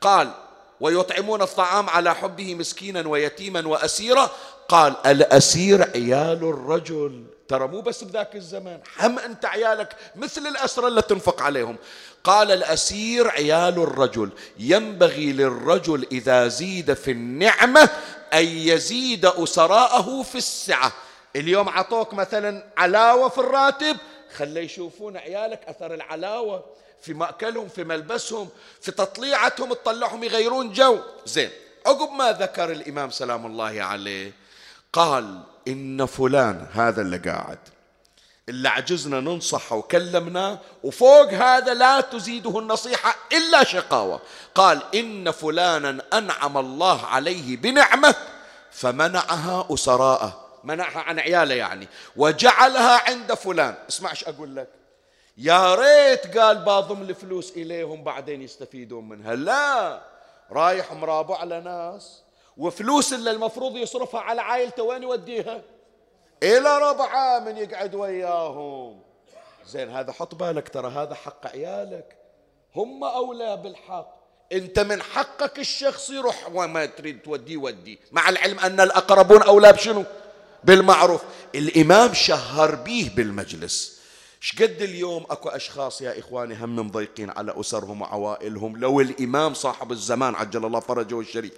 قال ويطعمون الطعام على حبه مسكينا ويتيما وأسيرة قال الأسير عيال الرجل. ترى مو بس بذاك الزمان هم أنت عيالك مثل الأسرة اللي تنفق عليهم. قال الأسير عيال الرجل ينبغي للرجل إذا زيد في النعمة أن يزيد أسراءه في السعة. اليوم عطوك مثلا علاوة في الراتب خلي يشوفون عيالك أثر العلاوة في مأكلهم في ملبسهم في تطليعتهم تطلعهم يغيرون جو. زين عقب ما ذكر الإمام سلام الله عليه قال إن فلان هذا اللي قاعد. اللي عجزنا ننصحه وكلمناه وفوق هذا لا تزيده النصيحة إلا شقاوة. قال إن فلانا أنعم الله عليه بنعمة فمنعها أسراءه. منعها عن عياله يعني. وجعلها عند فلان. اسمع إيش أقول لك. يا ريت قال باضم الفلوس إليهم بعدين يستفيدون منها. لا رايح مرابع على ناس وفلوس اللي المفروض يصرفها على عائلته وين يوديها؟ إلى ربعة من يقعد وياهم. زين هذا حط بالك ترى هذا حق عيالك. هم أولى بالحق. أنت من حقك الشخصي روح وما تريد توديه ودي مع العلم أن الأقربون أولى بشنو؟ بالمعروف. الإمام شهر به بالمجلس. شقد اليوم أكو أشخاص يا إخواني هم مضيقين على أسرهم وعوائلهم. لو الإمام صاحب الزمان عجل الله فرجه الشريف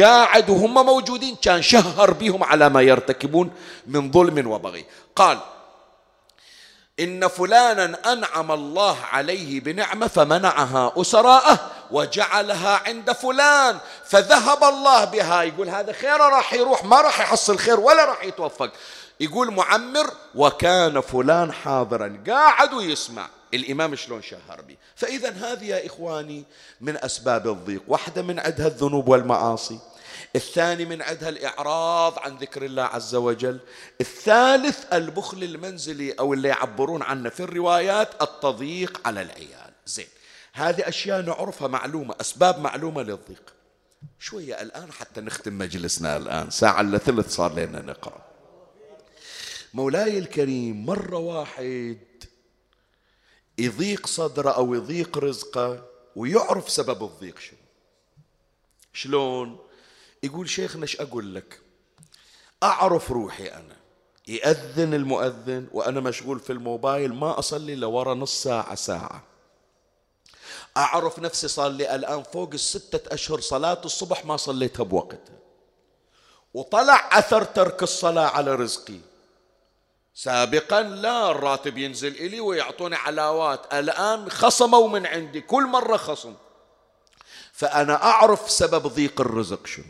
قاعد وهم موجودين كان شهر بهم على ما يرتكبون من ظلم وبغي. قال إن فلانا أنعم الله عليه بنعمة فمنعها أسراءه وجعلها عند فلان فذهب الله بها. يقول هذا خير راح يروح ما راح يحصل خير ولا راح يتوفق. يقول معمر وكان فلان حاضرا. قاعد ويسمع. الإمام شلون شهر به فإذا هذه يا إخواني من أسباب الضيق. واحدة من عدها الذنوب والمعاصي. الثاني من عدها الإعراض عن ذكر الله عز وجل. الثالث البخل المنزلي أو اللي يعبرون عنه في الروايات التضييق على العيال. زين. هذه أشياء نعرفها معلومة أسباب معلومة للضيق. شوية الآن حتى نختم مجلسنا الآن. ساعة إلا ثلث صار لنا نقرأ. مولاي الكريم مرة واحد يضيق صدره أو يضيق رزقه ويعرف سبب الضيق شنو. شلون؟ يقول شيخنا إيش أقول لك؟ أعرف روحي أنا. يأذن المؤذن وأنا مشغول في الموبايل ما أصلي لورا نص ساعة ساعة. أعرف نفسي صار لي الآن فوق الستة أشهر صلاة الصبح ما صليتها بوقتها. وطلع أثر ترك الصلاة على رزقي. سابقا لا الراتب ينزل إلي ويعطوني علاوات. الآن خصموا من عندي كل مرة خصم. فأنا أعرف سبب ضيق الرزق شنو.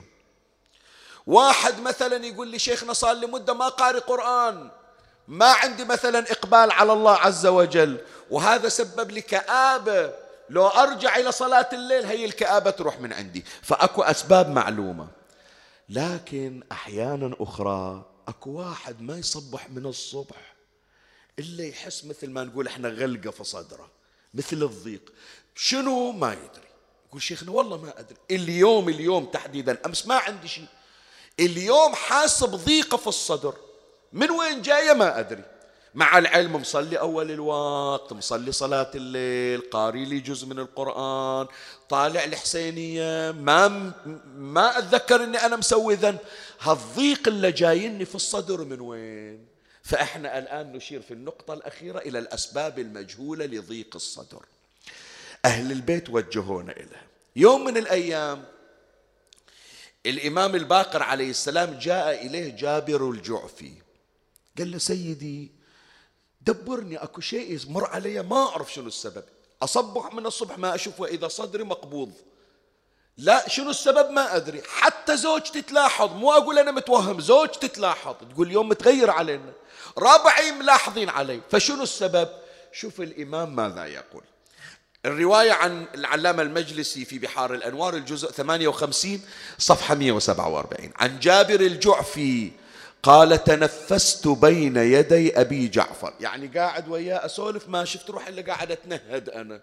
واحد مثلا يقول لي شيخنا صار لي مدة ما قاري قرآن. ما عندي مثلا إقبال على الله عز وجل. وهذا سبب لي كآبة. لو أرجع إلى صلاة الليل هي الكآبة تروح من عندي. فأكو أسباب معلومة. لكن أحيانا أخرى أكو واحد ما يصبح من الصبح إلا يحس مثل ما نقول إحنا غلقة في صدره مثل الضيق. شنو؟ ما يدري. يقول شيخنا والله ما أدري. اليوم اليوم تحديدا أمس ما عندي شيء. اليوم حاس بضيقة في الصدر. من وين جاية؟ ما أدري. مع العلم مصلي أول الوقت مصلي صلاة الليل قاري لي جزء من القرآن طالع الحسينية ما ما أتذكر أني أنا مسوي ذنب. هالضيق اللي جايني في الصدر من وين؟ فإحنا الآن نشير في النقطة الأخيرة إلى الأسباب المجهولة لضيق الصدر. أهل البيت وجهونا إليه. يوم من الأيام الإمام الباقر عليه السلام جاء إليه جابر الجعفي. قال له سيدي دبرني أكو شيء يمر علي ما أعرف شنو السبب. أصبح من الصبح ما أشوف وإذا صدري مقبوض. لا شنو السبب ما أدري. حتى زوجتي تلاحظ مو أقول أنا متوهم زوجتي تلاحظ تقول اليوم متغير علينا. ربعي ملاحظين علي. فشنو السبب؟ شوف الإمام ماذا يقول. الرواية عن العلامة المجلسي في بحار الأنوار الجزء 58 صفحة 147 عن جابر الجعفي قال تنفست بين يدي أبي جعفر. يعني قاعد وياه أسولف ما شفت روح إلا قاعد أتنهد أنا.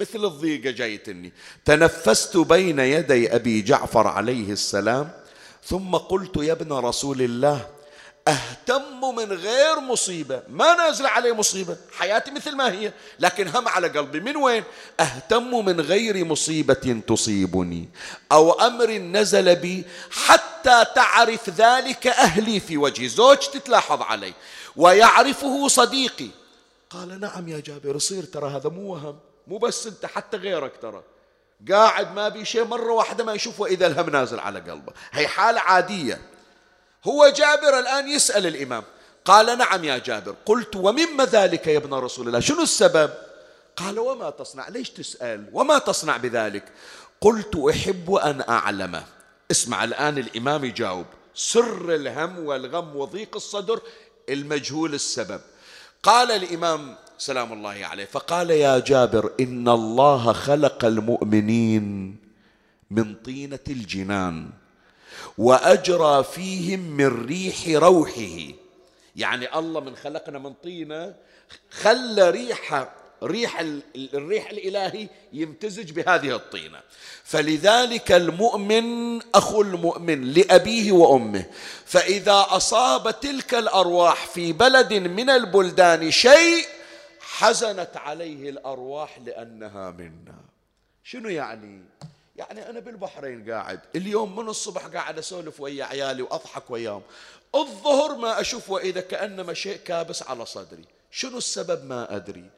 مثل الضيقة جايتني تنفست بين يدي أبي جعفر عليه السلام ثم قلت يا ابن رسول الله أهتم من غير مصيبة. ما نازل علي مصيبة. حياتي مثل ما هي لكن هم على قلبي. من وين؟ أهتم من غير مصيبة تصيبني أو أمر نزل بي حتى تعرف ذلك أهلي في وجهي. زوجتي تلاحظ علي ويعرفه صديقي. قال نعم يا جابر يصير ترى هذا مو وهم. مو بس انت حتى غيرك ترى. قاعد ما بي شيء مرة واحدة ما يشوفه إذا الهم نازل على قلبه. هي حالة عادية. هو جابر الآن يسأل الإمام. قال نعم يا جابر. قلت ومما ذلك يا ابن رسول الله؟ شنو السبب؟ قال وما تصنع. ليش تسأل؟ وما تصنع بذلك؟ قلت أحب أن أعلم. اسمع الآن الإمام يجاوب. سر الهم والغم وضيق الصدر المجهول السبب. قال الإمام سلام الله عليه. فقال يا جابر إن الله خلق المؤمنين من طينة الجنان وأجرى فيهم من ريح روحه. يعني الله من خلقنا من طينة خلى ريحة ريح الريح الإلهي يمتزج بهذه الطينة. فلذلك المؤمن أخو المؤمن لأبيه وأمه. فإذا أصاب تلك الأرواح في بلد من البلدان شيء حزنت عليه الأرواح لأنها منا. شنو يعني؟ يعني أنا بالبحرين قاعد اليوم من الصبح قاعد أسولف ويا عيالي وأضحك وياهم. الظهر ما أشوف وإذا كأنما شيء كابس على صدري. شنو السبب ما أدري.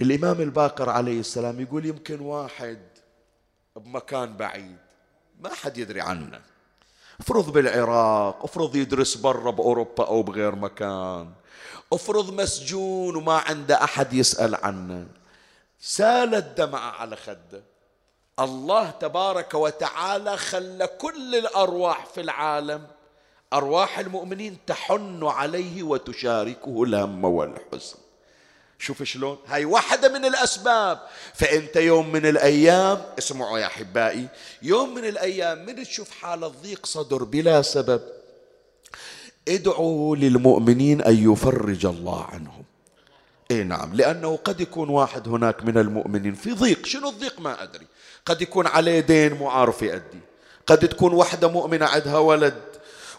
الإمام الباقر عليه السلام يقول يمكن واحد بمكان بعيد ما حد يدري عنه. افرض بالعراق افرض يدرس برا بأوروبا أو بغير مكان افرض مسجون وما عنده أحد يسأل عنه. سالت دمعة على خده الله تبارك وتعالى خلى كل الأرواح في العالم أرواح المؤمنين تحن عليه وتشاركه الهم والحزن. شوف شلون. هاي واحدة من الأسباب. فأنت يوم من الأيام اسمعوا يا أحبائي يوم من الأيام من تشوف حالة ضيق صدر بلا سبب. ادعوا للمؤمنين أن يفرج الله عنهم. إي نعم لأنه قد يكون واحد هناك من المؤمنين في ضيق. شنو الضيق ما أدري. قد يكون عليه دين مو عارف يأدي. قد تكون وحدة مؤمنة عندها ولد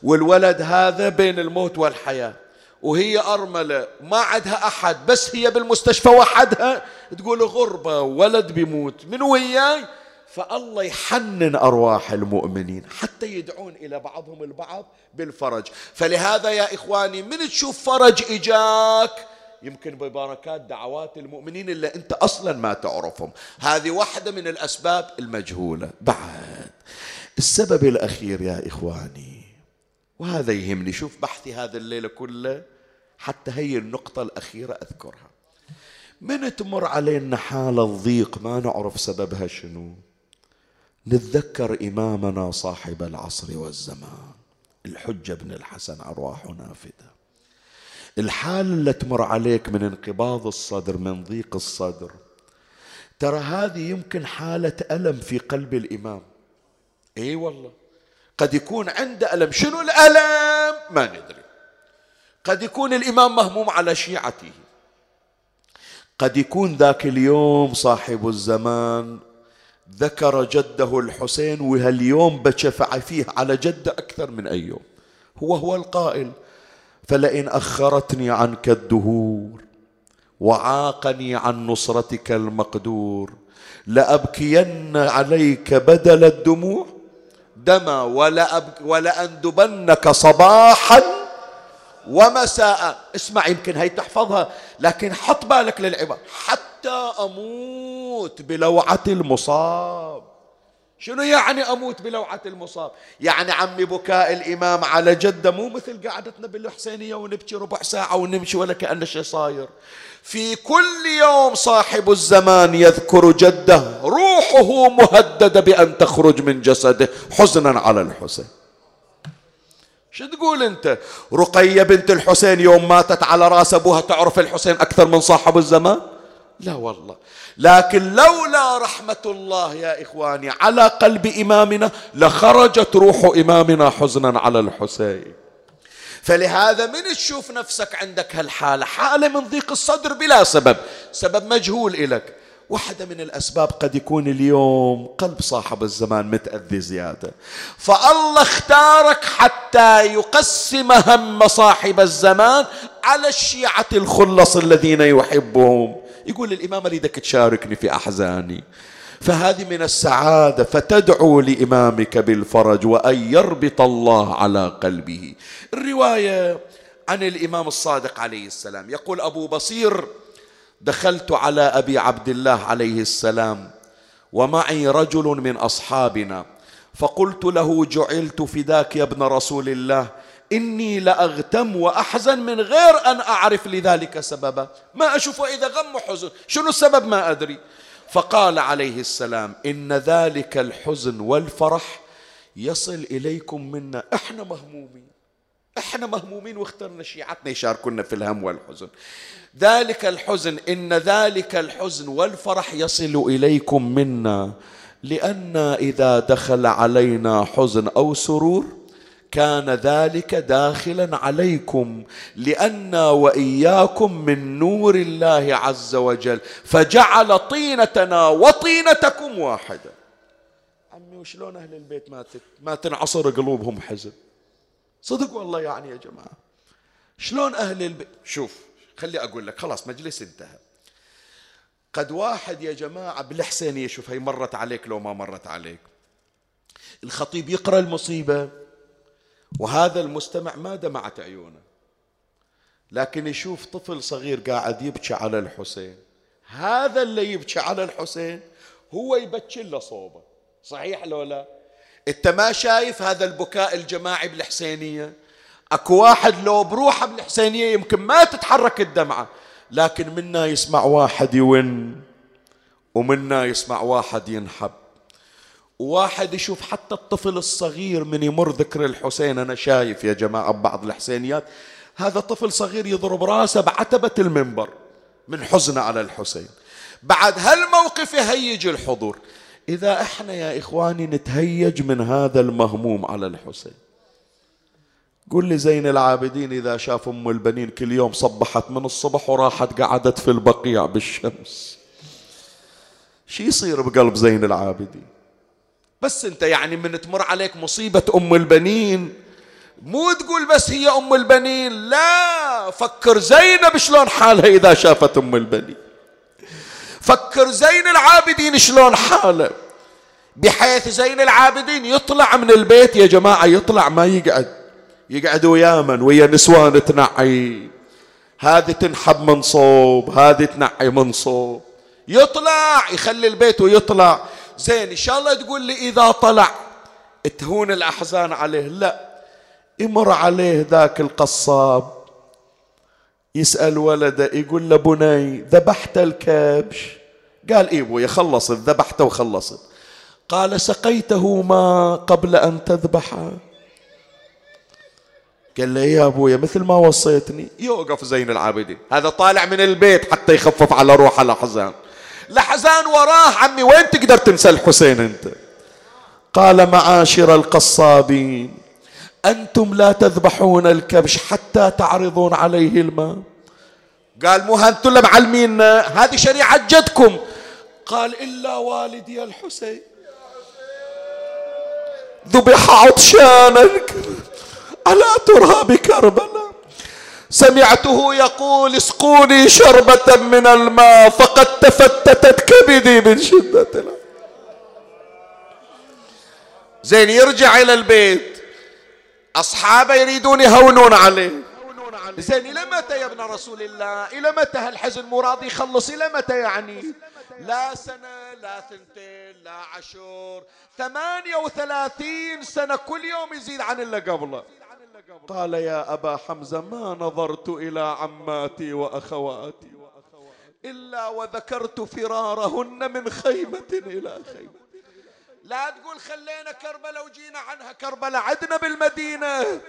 والولد هذا بين الموت والحياة. وهي أرملة. ما عندها أحد بس هي بالمستشفى وحدها. تقول غربة ولد بيموت. من وياي؟ فالله يحنن أرواح المؤمنين حتى يدعون إلى بعضهم البعض بالفرج. فلهذا يا إخواني من تشوف فرج إجاك؟ يمكن ببركات دعوات المؤمنين اللي أنت أصلا ما تعرفهم. هذه واحدة من الأسباب المجهولة. بعد السبب الأخير يا إخواني وهذا يهمني. شوف بحثي هذا الليلة كله. حتى هي النقطة الأخيرة أذكرها. من تمر علينا حالة ضيق ما نعرف سببها شنو؟ نتذكر إمامنا صاحب العصر والزمان. الحجة بن الحسن أرواح نافذة. الحالة اللي تمر عليك من انقباض الصدر من ضيق الصدر. ترى هذه يمكن حالة ألم في قلب الإمام. إي والله. قد يكون عنده ألم. شنو الألم؟ ما ندري. قد يكون الإمام مهموم على شيعته. قد يكون ذاك اليوم صاحب الزمان ذكر جده الحسين وهاليوم بشفع فيه على جده أكثر من أي يوم. هو هو القائل فلئن أخرتني عنك الدهور وعاقني عن نصرتك المقدور لأبكين عليك بدل الدموع دما ولأندبنك صباحا ومساء. اسمع يمكن هي تحفظها لكن حط بالك للعبارة حتى أموت بلوعة المصاب. شنو يعني أموت بلوعة المصاب؟ يعني عمي بكاء الإمام على جدة مو مثل قعدتنا بالحسينية ونبكي ربع ساعة ونمشي ولا كأن شيء صاير. في كل يوم صاحب الزمان يذكر جده روحه مهددة بأن تخرج من جسده حزنا على الحسين. شو تقول أنت؟ رقية بنت الحسين يوم ماتت على راس أبوها تعرف الحسين أكثر من صاحب الزمان؟ لا والله. لكن لولا رحمة الله يا إخواني على قلب إمامنا لخرجت روح إمامنا حزنا على الحسين. فلهذا من تشوف نفسك عندك هالحالة؟ حالة من ضيق الصدر بلا سبب. سبب مجهول إلك. واحدة من الأسباب قد يكون اليوم قلب صاحب الزمان متأذي زيادة. فالله اختارك حتى يقسم هم صاحب الزمان على الشيعة الخلص الذين يحبهم. يقول الإمام أريدك تشاركني في أحزاني. فهذه من السعادة فتدعو لإمامك بالفرج وأن يربط الله على قلبه. الرواية عن الإمام الصادق عليه السلام يقول أبو بصير دخلت على أبي عبد الله عليه السلام ومعي رجل من أصحابنا. فقلت له جعلت فداك يا ابن رسول الله. إني لأغتم وأحزن من غير أن أعرف لذلك سببا. ما أشوف إذا غم وحزن شنو السبب؟ ما أدري. فقال عليه السلام إن ذلك الحزن والفرح يصل إليكم منا. إحنا مهمومين. إحنا مهمومين واخترنا شيعتنا يشاركونا في الهم والحزن. ذلك الحزن إن ذلك الحزن والفرح يصل إليكم منا لأن إذا دخل علينا حزن أو سرور كان ذلك داخلا عليكم لأن وإياكم من نور الله عز وجل فجعل طينتنا وطينتكم واحدة عمي وشلون أهل البيت ما ما تنعصر قلوبهم حزن؟ صدق والله يعني يا جماعة. شلون أهل البيت شوف خلي أقول لك خلاص مجلس انتهى. قد واحد يا جماعة بالحسينية شوف هي مرت عليك لو ما مرت عليك. الخطيب يقرأ المصيبة وهذا المستمع ما دمعت عيونه. لكن يشوف طفل صغير قاعد يبكي على الحسين. هذا اللي يبكي على الحسين هو يبكي له صوبة. صحيح لو لا؟ انت ما شايف هذا البكاء الجماعي بالحسينية؟ اكو واحد لو بروحه بالحسينية يمكن ما تتحرك الدمعة لكن منا يسمع واحد يون ومنا يسمع واحد ينحب. واحد يشوف حتى الطفل الصغير من يمر ذكر الحسين أنا شايف يا جماعة ببعض الحسينيات هذا طفل صغير يضرب راسه بعتبة المنبر من حزنه على الحسين. بعد هالموقف يهيج الحضور. إذا إحنا يا إخواني نتهيج من هذا المهموم على الحسين. قل لي زين العابدين إذا شاف أم البنين كل يوم صبحت من الصبح وراحت قعدت في البقيع بالشمس. شي يصير بقلب زين العابدين؟ بس أنت يعني من تمر عليك مصيبة أم البنين مو تقول بس هي أم البنين لا فكر زينب شلون حالها إذا شافت أم البنين. فكر زين العابدين شلون حاله. بحيث زين العابدين يطلع من البيت يا جماعة يطلع ما يقعد. يقعد ويا من؟ ويا نسوان تنعي. هذه تنحب من صوب هذه تنعي من صوب. يطلع يخلي البيت ويطلع. زين إن شاء الله تقول لي إذا طلع تهون الأحزان عليه؟ لا. يمر عليه ذاك القصاب. يسأل ولده يقول له بني ذبحت الكبش؟ قال إيه ابويا خلصت ذبحته وخلصت. قال سقيته ما قبل أن تذبحه قال له يا ابويا مثل ما وصيتني. يوقف زين العابدين. هذا طالع من البيت حتى يخفف على روحه الأحزان. لحزان وراه عمي وين تقدر تنسى الحسين أنت؟ قال معاشر القصابين. أنتم لا تذبحون الكبش حتى تعرضون عليه الماء. قال مو أنتم معلمين هذه شريعة جدكم. قال إلا والدي الحسين. ذبح عطشانك على تراب كربلاء. سمعته يقول اسقوني شربة من الماء فقد تفتتت كبدي من شدة. الماء زين يرجع إلى البيت. أصحابه يريدون يهونون عليه. زين إلى متى يا ابن رسول الله؟ إلى متى هالحزن مو راضي يخلص؟ إلى متى يعني؟ لا سنة لا ثنتين لا عشر ثمانية وثلاثين سنة كل يوم يزيد عن اللي قبله. قال يا أبا حمزة ما نظرت إلى عماتي وأخواتي إلا وذكرت فرارهن من خيمة إلى خيمة. لا تقول خلينا كربلاء وجينا عنها. كربلاء عدنا بالمدينة.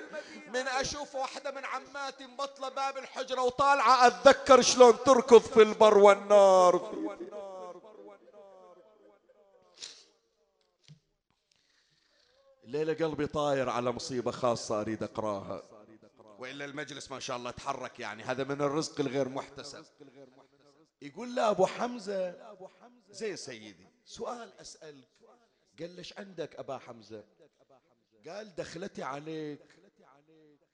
من أشوف واحدة من عماتي مبطلة باب الحجرة وطالعة أتذكر شلون تركض في البر والنار. الليلة قلبي طاير على مصيبة خاصة أريد أقراها. وإلا المجلس ما شاء الله تحرك يعني. هذا من الرزق الغير محتسب. يقول له أبو حمزة. زين سيدي. سؤال أسألك. قال ليش عندك أبا حمزة؟ قال دخلتي عليك.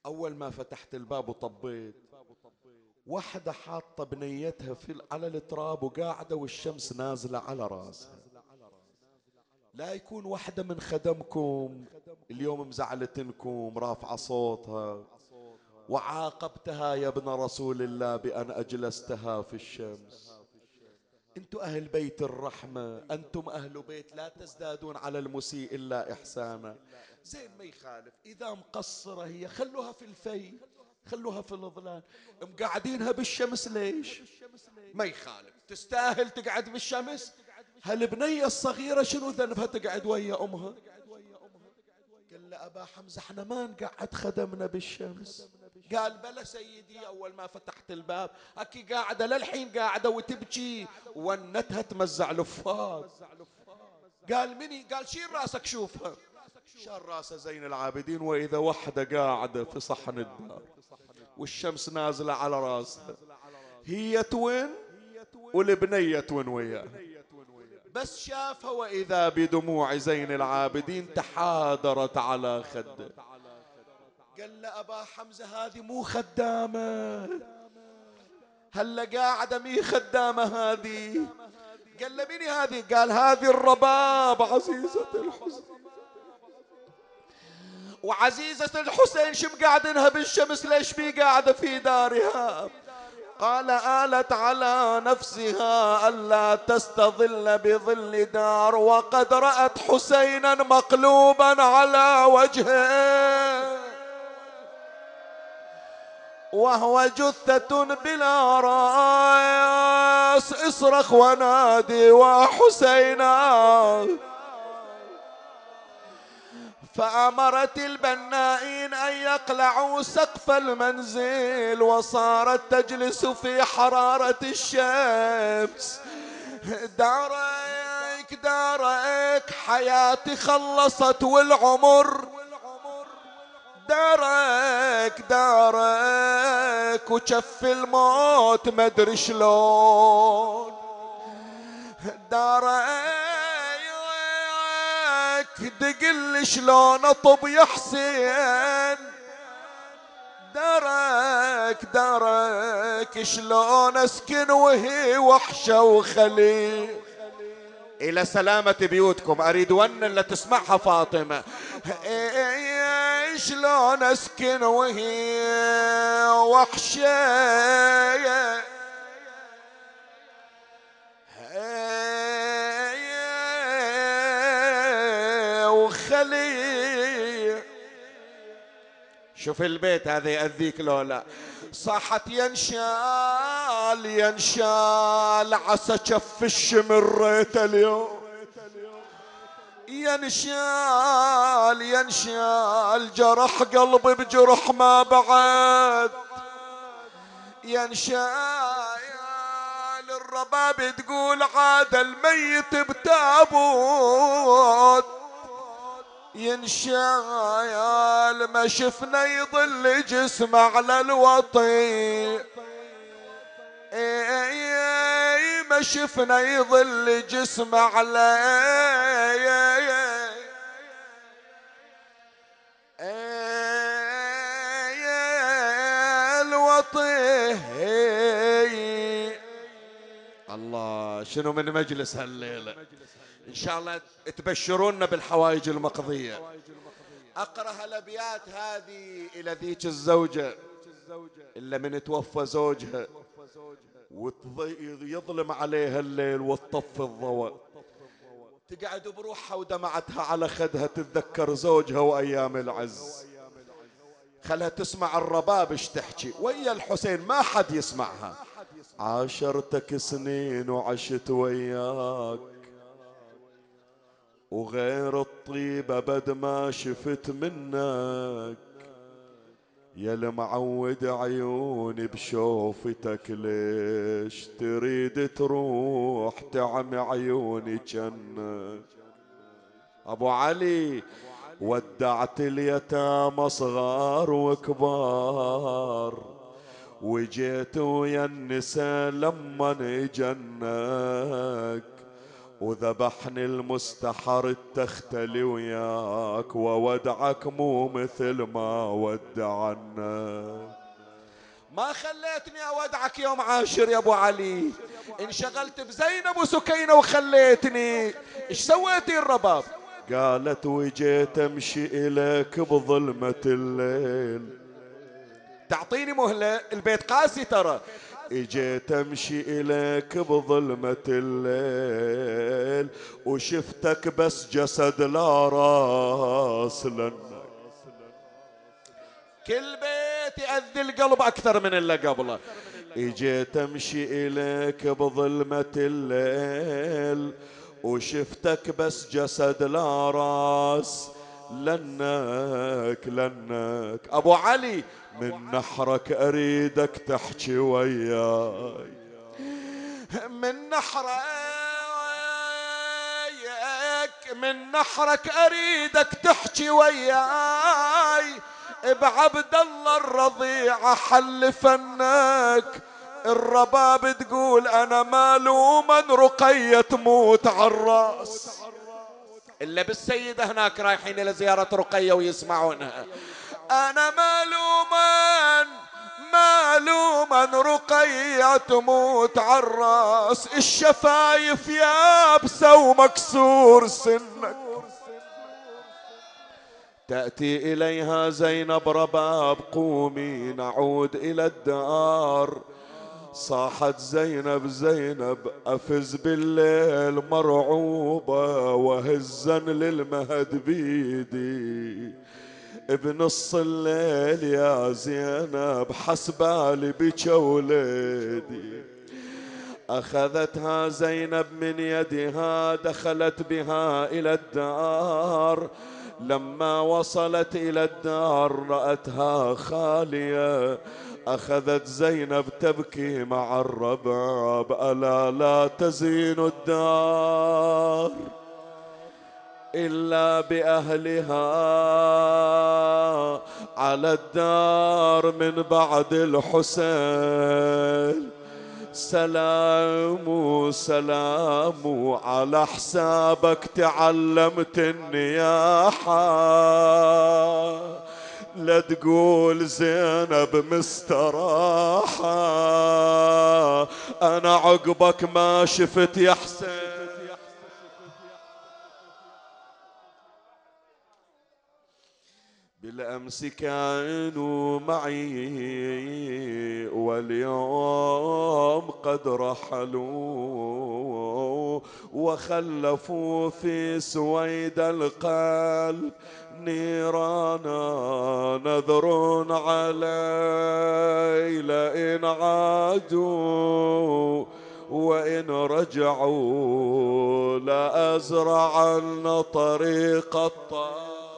أول ما فتحت الباب وطبيت. واحدة حاطة بنيتها في على التراب وقاعدة والشمس نازلة على راسها. لا يكون واحدة من خدمكم. اليوم مزعلتنكم رافعة صوتها. وعاقبتها يا ابن رسول الله بأن أجلستها في الشمس. أنتم أهل بيت الرحمة أنتم أهل بيت لا تزدادون على المسيء إلا إحسانا. زين ما يخالف إذا مقصرة هي خلوها في الفي خلوها في الظلال. مقعدينها بالشمس ليش؟ ما يخالف. تستاهل تقعد بالشمس؟ هالبنية الصغيرة شنو ذنبها تقعد ويا أمها؟ قال له أبا حمزة إحنا ما نقعد خدمنا بالشمس. قال بلا سيدي أول ما فتحت الباب أكي قاعدة للحين قاعدة وتبكي ونتها تمزع لفات قال مني؟ قال شيل راسك شوفها. شال راسه زين العابدين وإذا وحدة قاعدة في صحن الدار والشمس نازلة على راسها. هي توين والبنية توين وياها بس شافها وإذا بدموع زين العابدين تحادرت على خده. قال له أبا حمزة هذه مو خدامة. هلا قاعدة مي خدامة هذه. قال له مني هذه؟ قال هذه الرباب عزيزة الحسين. وعزيزة الحسين شم قاعدنها بالشمس؟ ليش بي قاعدة في دارها؟ قال آلت على نفسها ألا تستظل بظل دار وقد رأت حسينا مقلوبا على وجهه. وهو جثة بلا رأس إصرخ ونادي وحسينا. فأمرت البنائين أن يقلعوا سقف المنزل وصارت تجلس في حرارة الشمس. دارك دارك حياتي خلصت والعمر دارك دارك. وشف الموت مدري شلون. دارك دقل شلون أطب يا حسين. درك درك شلون أسكن وهي وحشة وخليل. إلى سلامة بيوتكم. أريد ون اللي تسمعها فاطمة شلون اسكن وهي وحشة شوف البيت هذا يأذيك لو لا صاحت ينشال ينشال عسى كف الشمريت اليوم. ينشال ينشال جرح قلبي بجرح ما بعد. ينشال الرباب تقول عاد الميت بتابوت. ينشال ما شفنا يضل جسم على الوطي. ما شفنا يضل جسم على الوطي الله شنو من مجلس هالليلة؟ إن شاء الله تبشرونا بالحوائج المقضية. أقرأ الأبيات هذه إلى ذيك الزوجة إلا من توفى زوجها. ويظلم عليها الليل وتطفي الضوء. تقعد بروحها ودمعتها على خدها تتذكر زوجها وأيام العز. خلها تسمع الرباب إيش تحكي ويا الحسين ما حد يسمعها. عاشرتك سنين وعشت وياك وغير الطيبة بد ما شفت منك. يا المعود عيوني بشوفتك ليش تريد تروح تعمي عيوني جنك أبو علي ودعت اليتامى صغار وكبار وجيت ويا النساء لما جنك وذبحني المستحر التختلي وياك وودعك مو مثل ما ودعنا. ما خليتني أودعك يوم عاشر يا أبو علي. انشغلت بزينب وسكينة وخليتني. إيش سويتي الرباب؟ قالت وجيت امشي إليك بظلمة الليل. تعطيني مهلة؟ البيت قاسي ترى. اجيت امشي إليك بظلمة الليل وشفتك بس جسد لا راس لنا كل بيت يأذي القلب أكثر من اللي قبله. اجيت امشي إليك بظلمة الليل وشفتك بس جسد لا راس لنك لنك. أبو علي من نحرك أريدك تحكي وياي. من نحرك من نحرك أريدك تحكي وياي. بعبد الله الرضيع حل فنك. الرباب تقول أنا مالوما رقية تموت عالراس إلا بالسيدة هناك رايحين إلى زيارة رقية ويسمعونها أنا مالوما مالوما رقية تموت عالراس الشفايف يابسة ومكسور سنك. تأتي إليها زينب رباب قومي نعود إلى الدار. صاحت زينب زينب أفز بالليل مرعوبة وهزا للمهد بيدي. بنص الليل يا زينب حسبالي بك وليدي. أخذتها زينب من يدها دخلت بها إلى الدار. لما وصلت إلى الدار رأتها خالية أخذت زينب تبكي مع الرباب ألا لا تزين الدار إلا بأهلها. على الدار من بعد الحسين سلام سلام على حسابك تعلمت النياحة. لا تقول زينب مستراحة. أنا عقبك ما شفت يا حسين. بالأمس كانوا معي واليوم قد رحلوا وخلفوا في سويد القلب نيرانا نذر علي لئن عادوا وإن رجعوا لأزرعن طريق الطاعة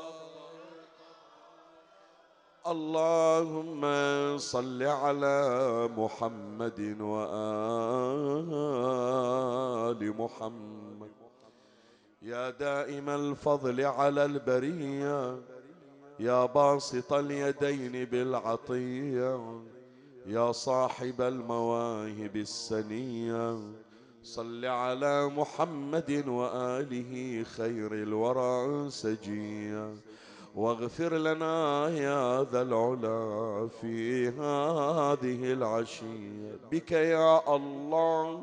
اللهم صل على محمد وآل محمد. يا دائم الفضل على البرية يا باسط اليدين بالعطية يا صاحب المواهب السنية. صل على محمد وآله خير الورى سجيا واغفر لنا يا ذا العلا في هذه العشية. بك يا الله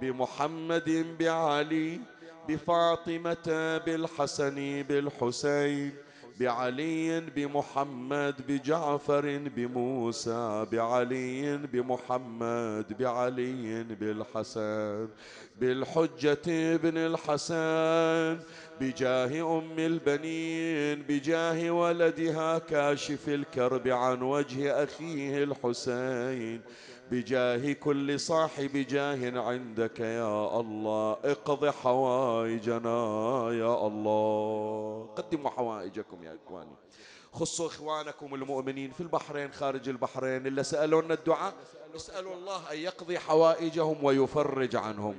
بمحمد بعلي بفاطمة بالحسن بالحسين. بعلي بمحمد بجعفر بموسى بعلي بمحمد بعلي بالحسن بالحجة ابن الحسن بجاه أم البنين بجاه ولدها كاشف الكرب عن وجه أخيه الحسين. بجاه كل صاحب جاه عندك يا الله. اقض حوائجنا يا الله. قدموا حوائجكم يا إخواني. خصوا إخوانكم المؤمنين في البحرين خارج البحرين اللي سألونا الدعاء اسألوا الله أن يقضي حوائجهم ويفرج عنهم.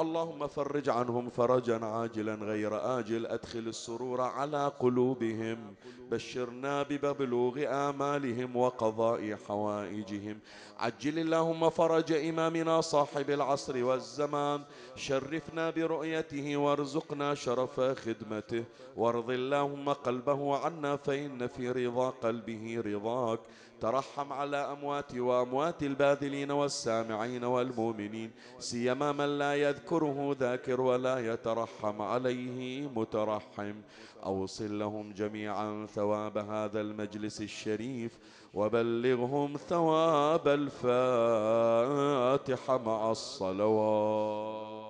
اللهم فرج عنهم فرجا عاجلا غير آجل أدخل السرور على قلوبهم. بشرنا بمبلوغ آمالهم وقضاء حوائجهم. عجل اللهم فرج إمامنا صاحب العصر والزمان. شرفنا برؤيته وارزقنا شرف خدمته. وارض اللهم قلبه عنا فإن في رضا قلبه رضاك. ترحم على أموات وأموات الباذلين والسامعين والمؤمنين سيما من لا يذكره ذاكر ولا يترحم عليه مترحم. أوصل لهم جميعا ثواب هذا المجلس الشريف وبلغهم ثواب الفاتحة مع الصلوات.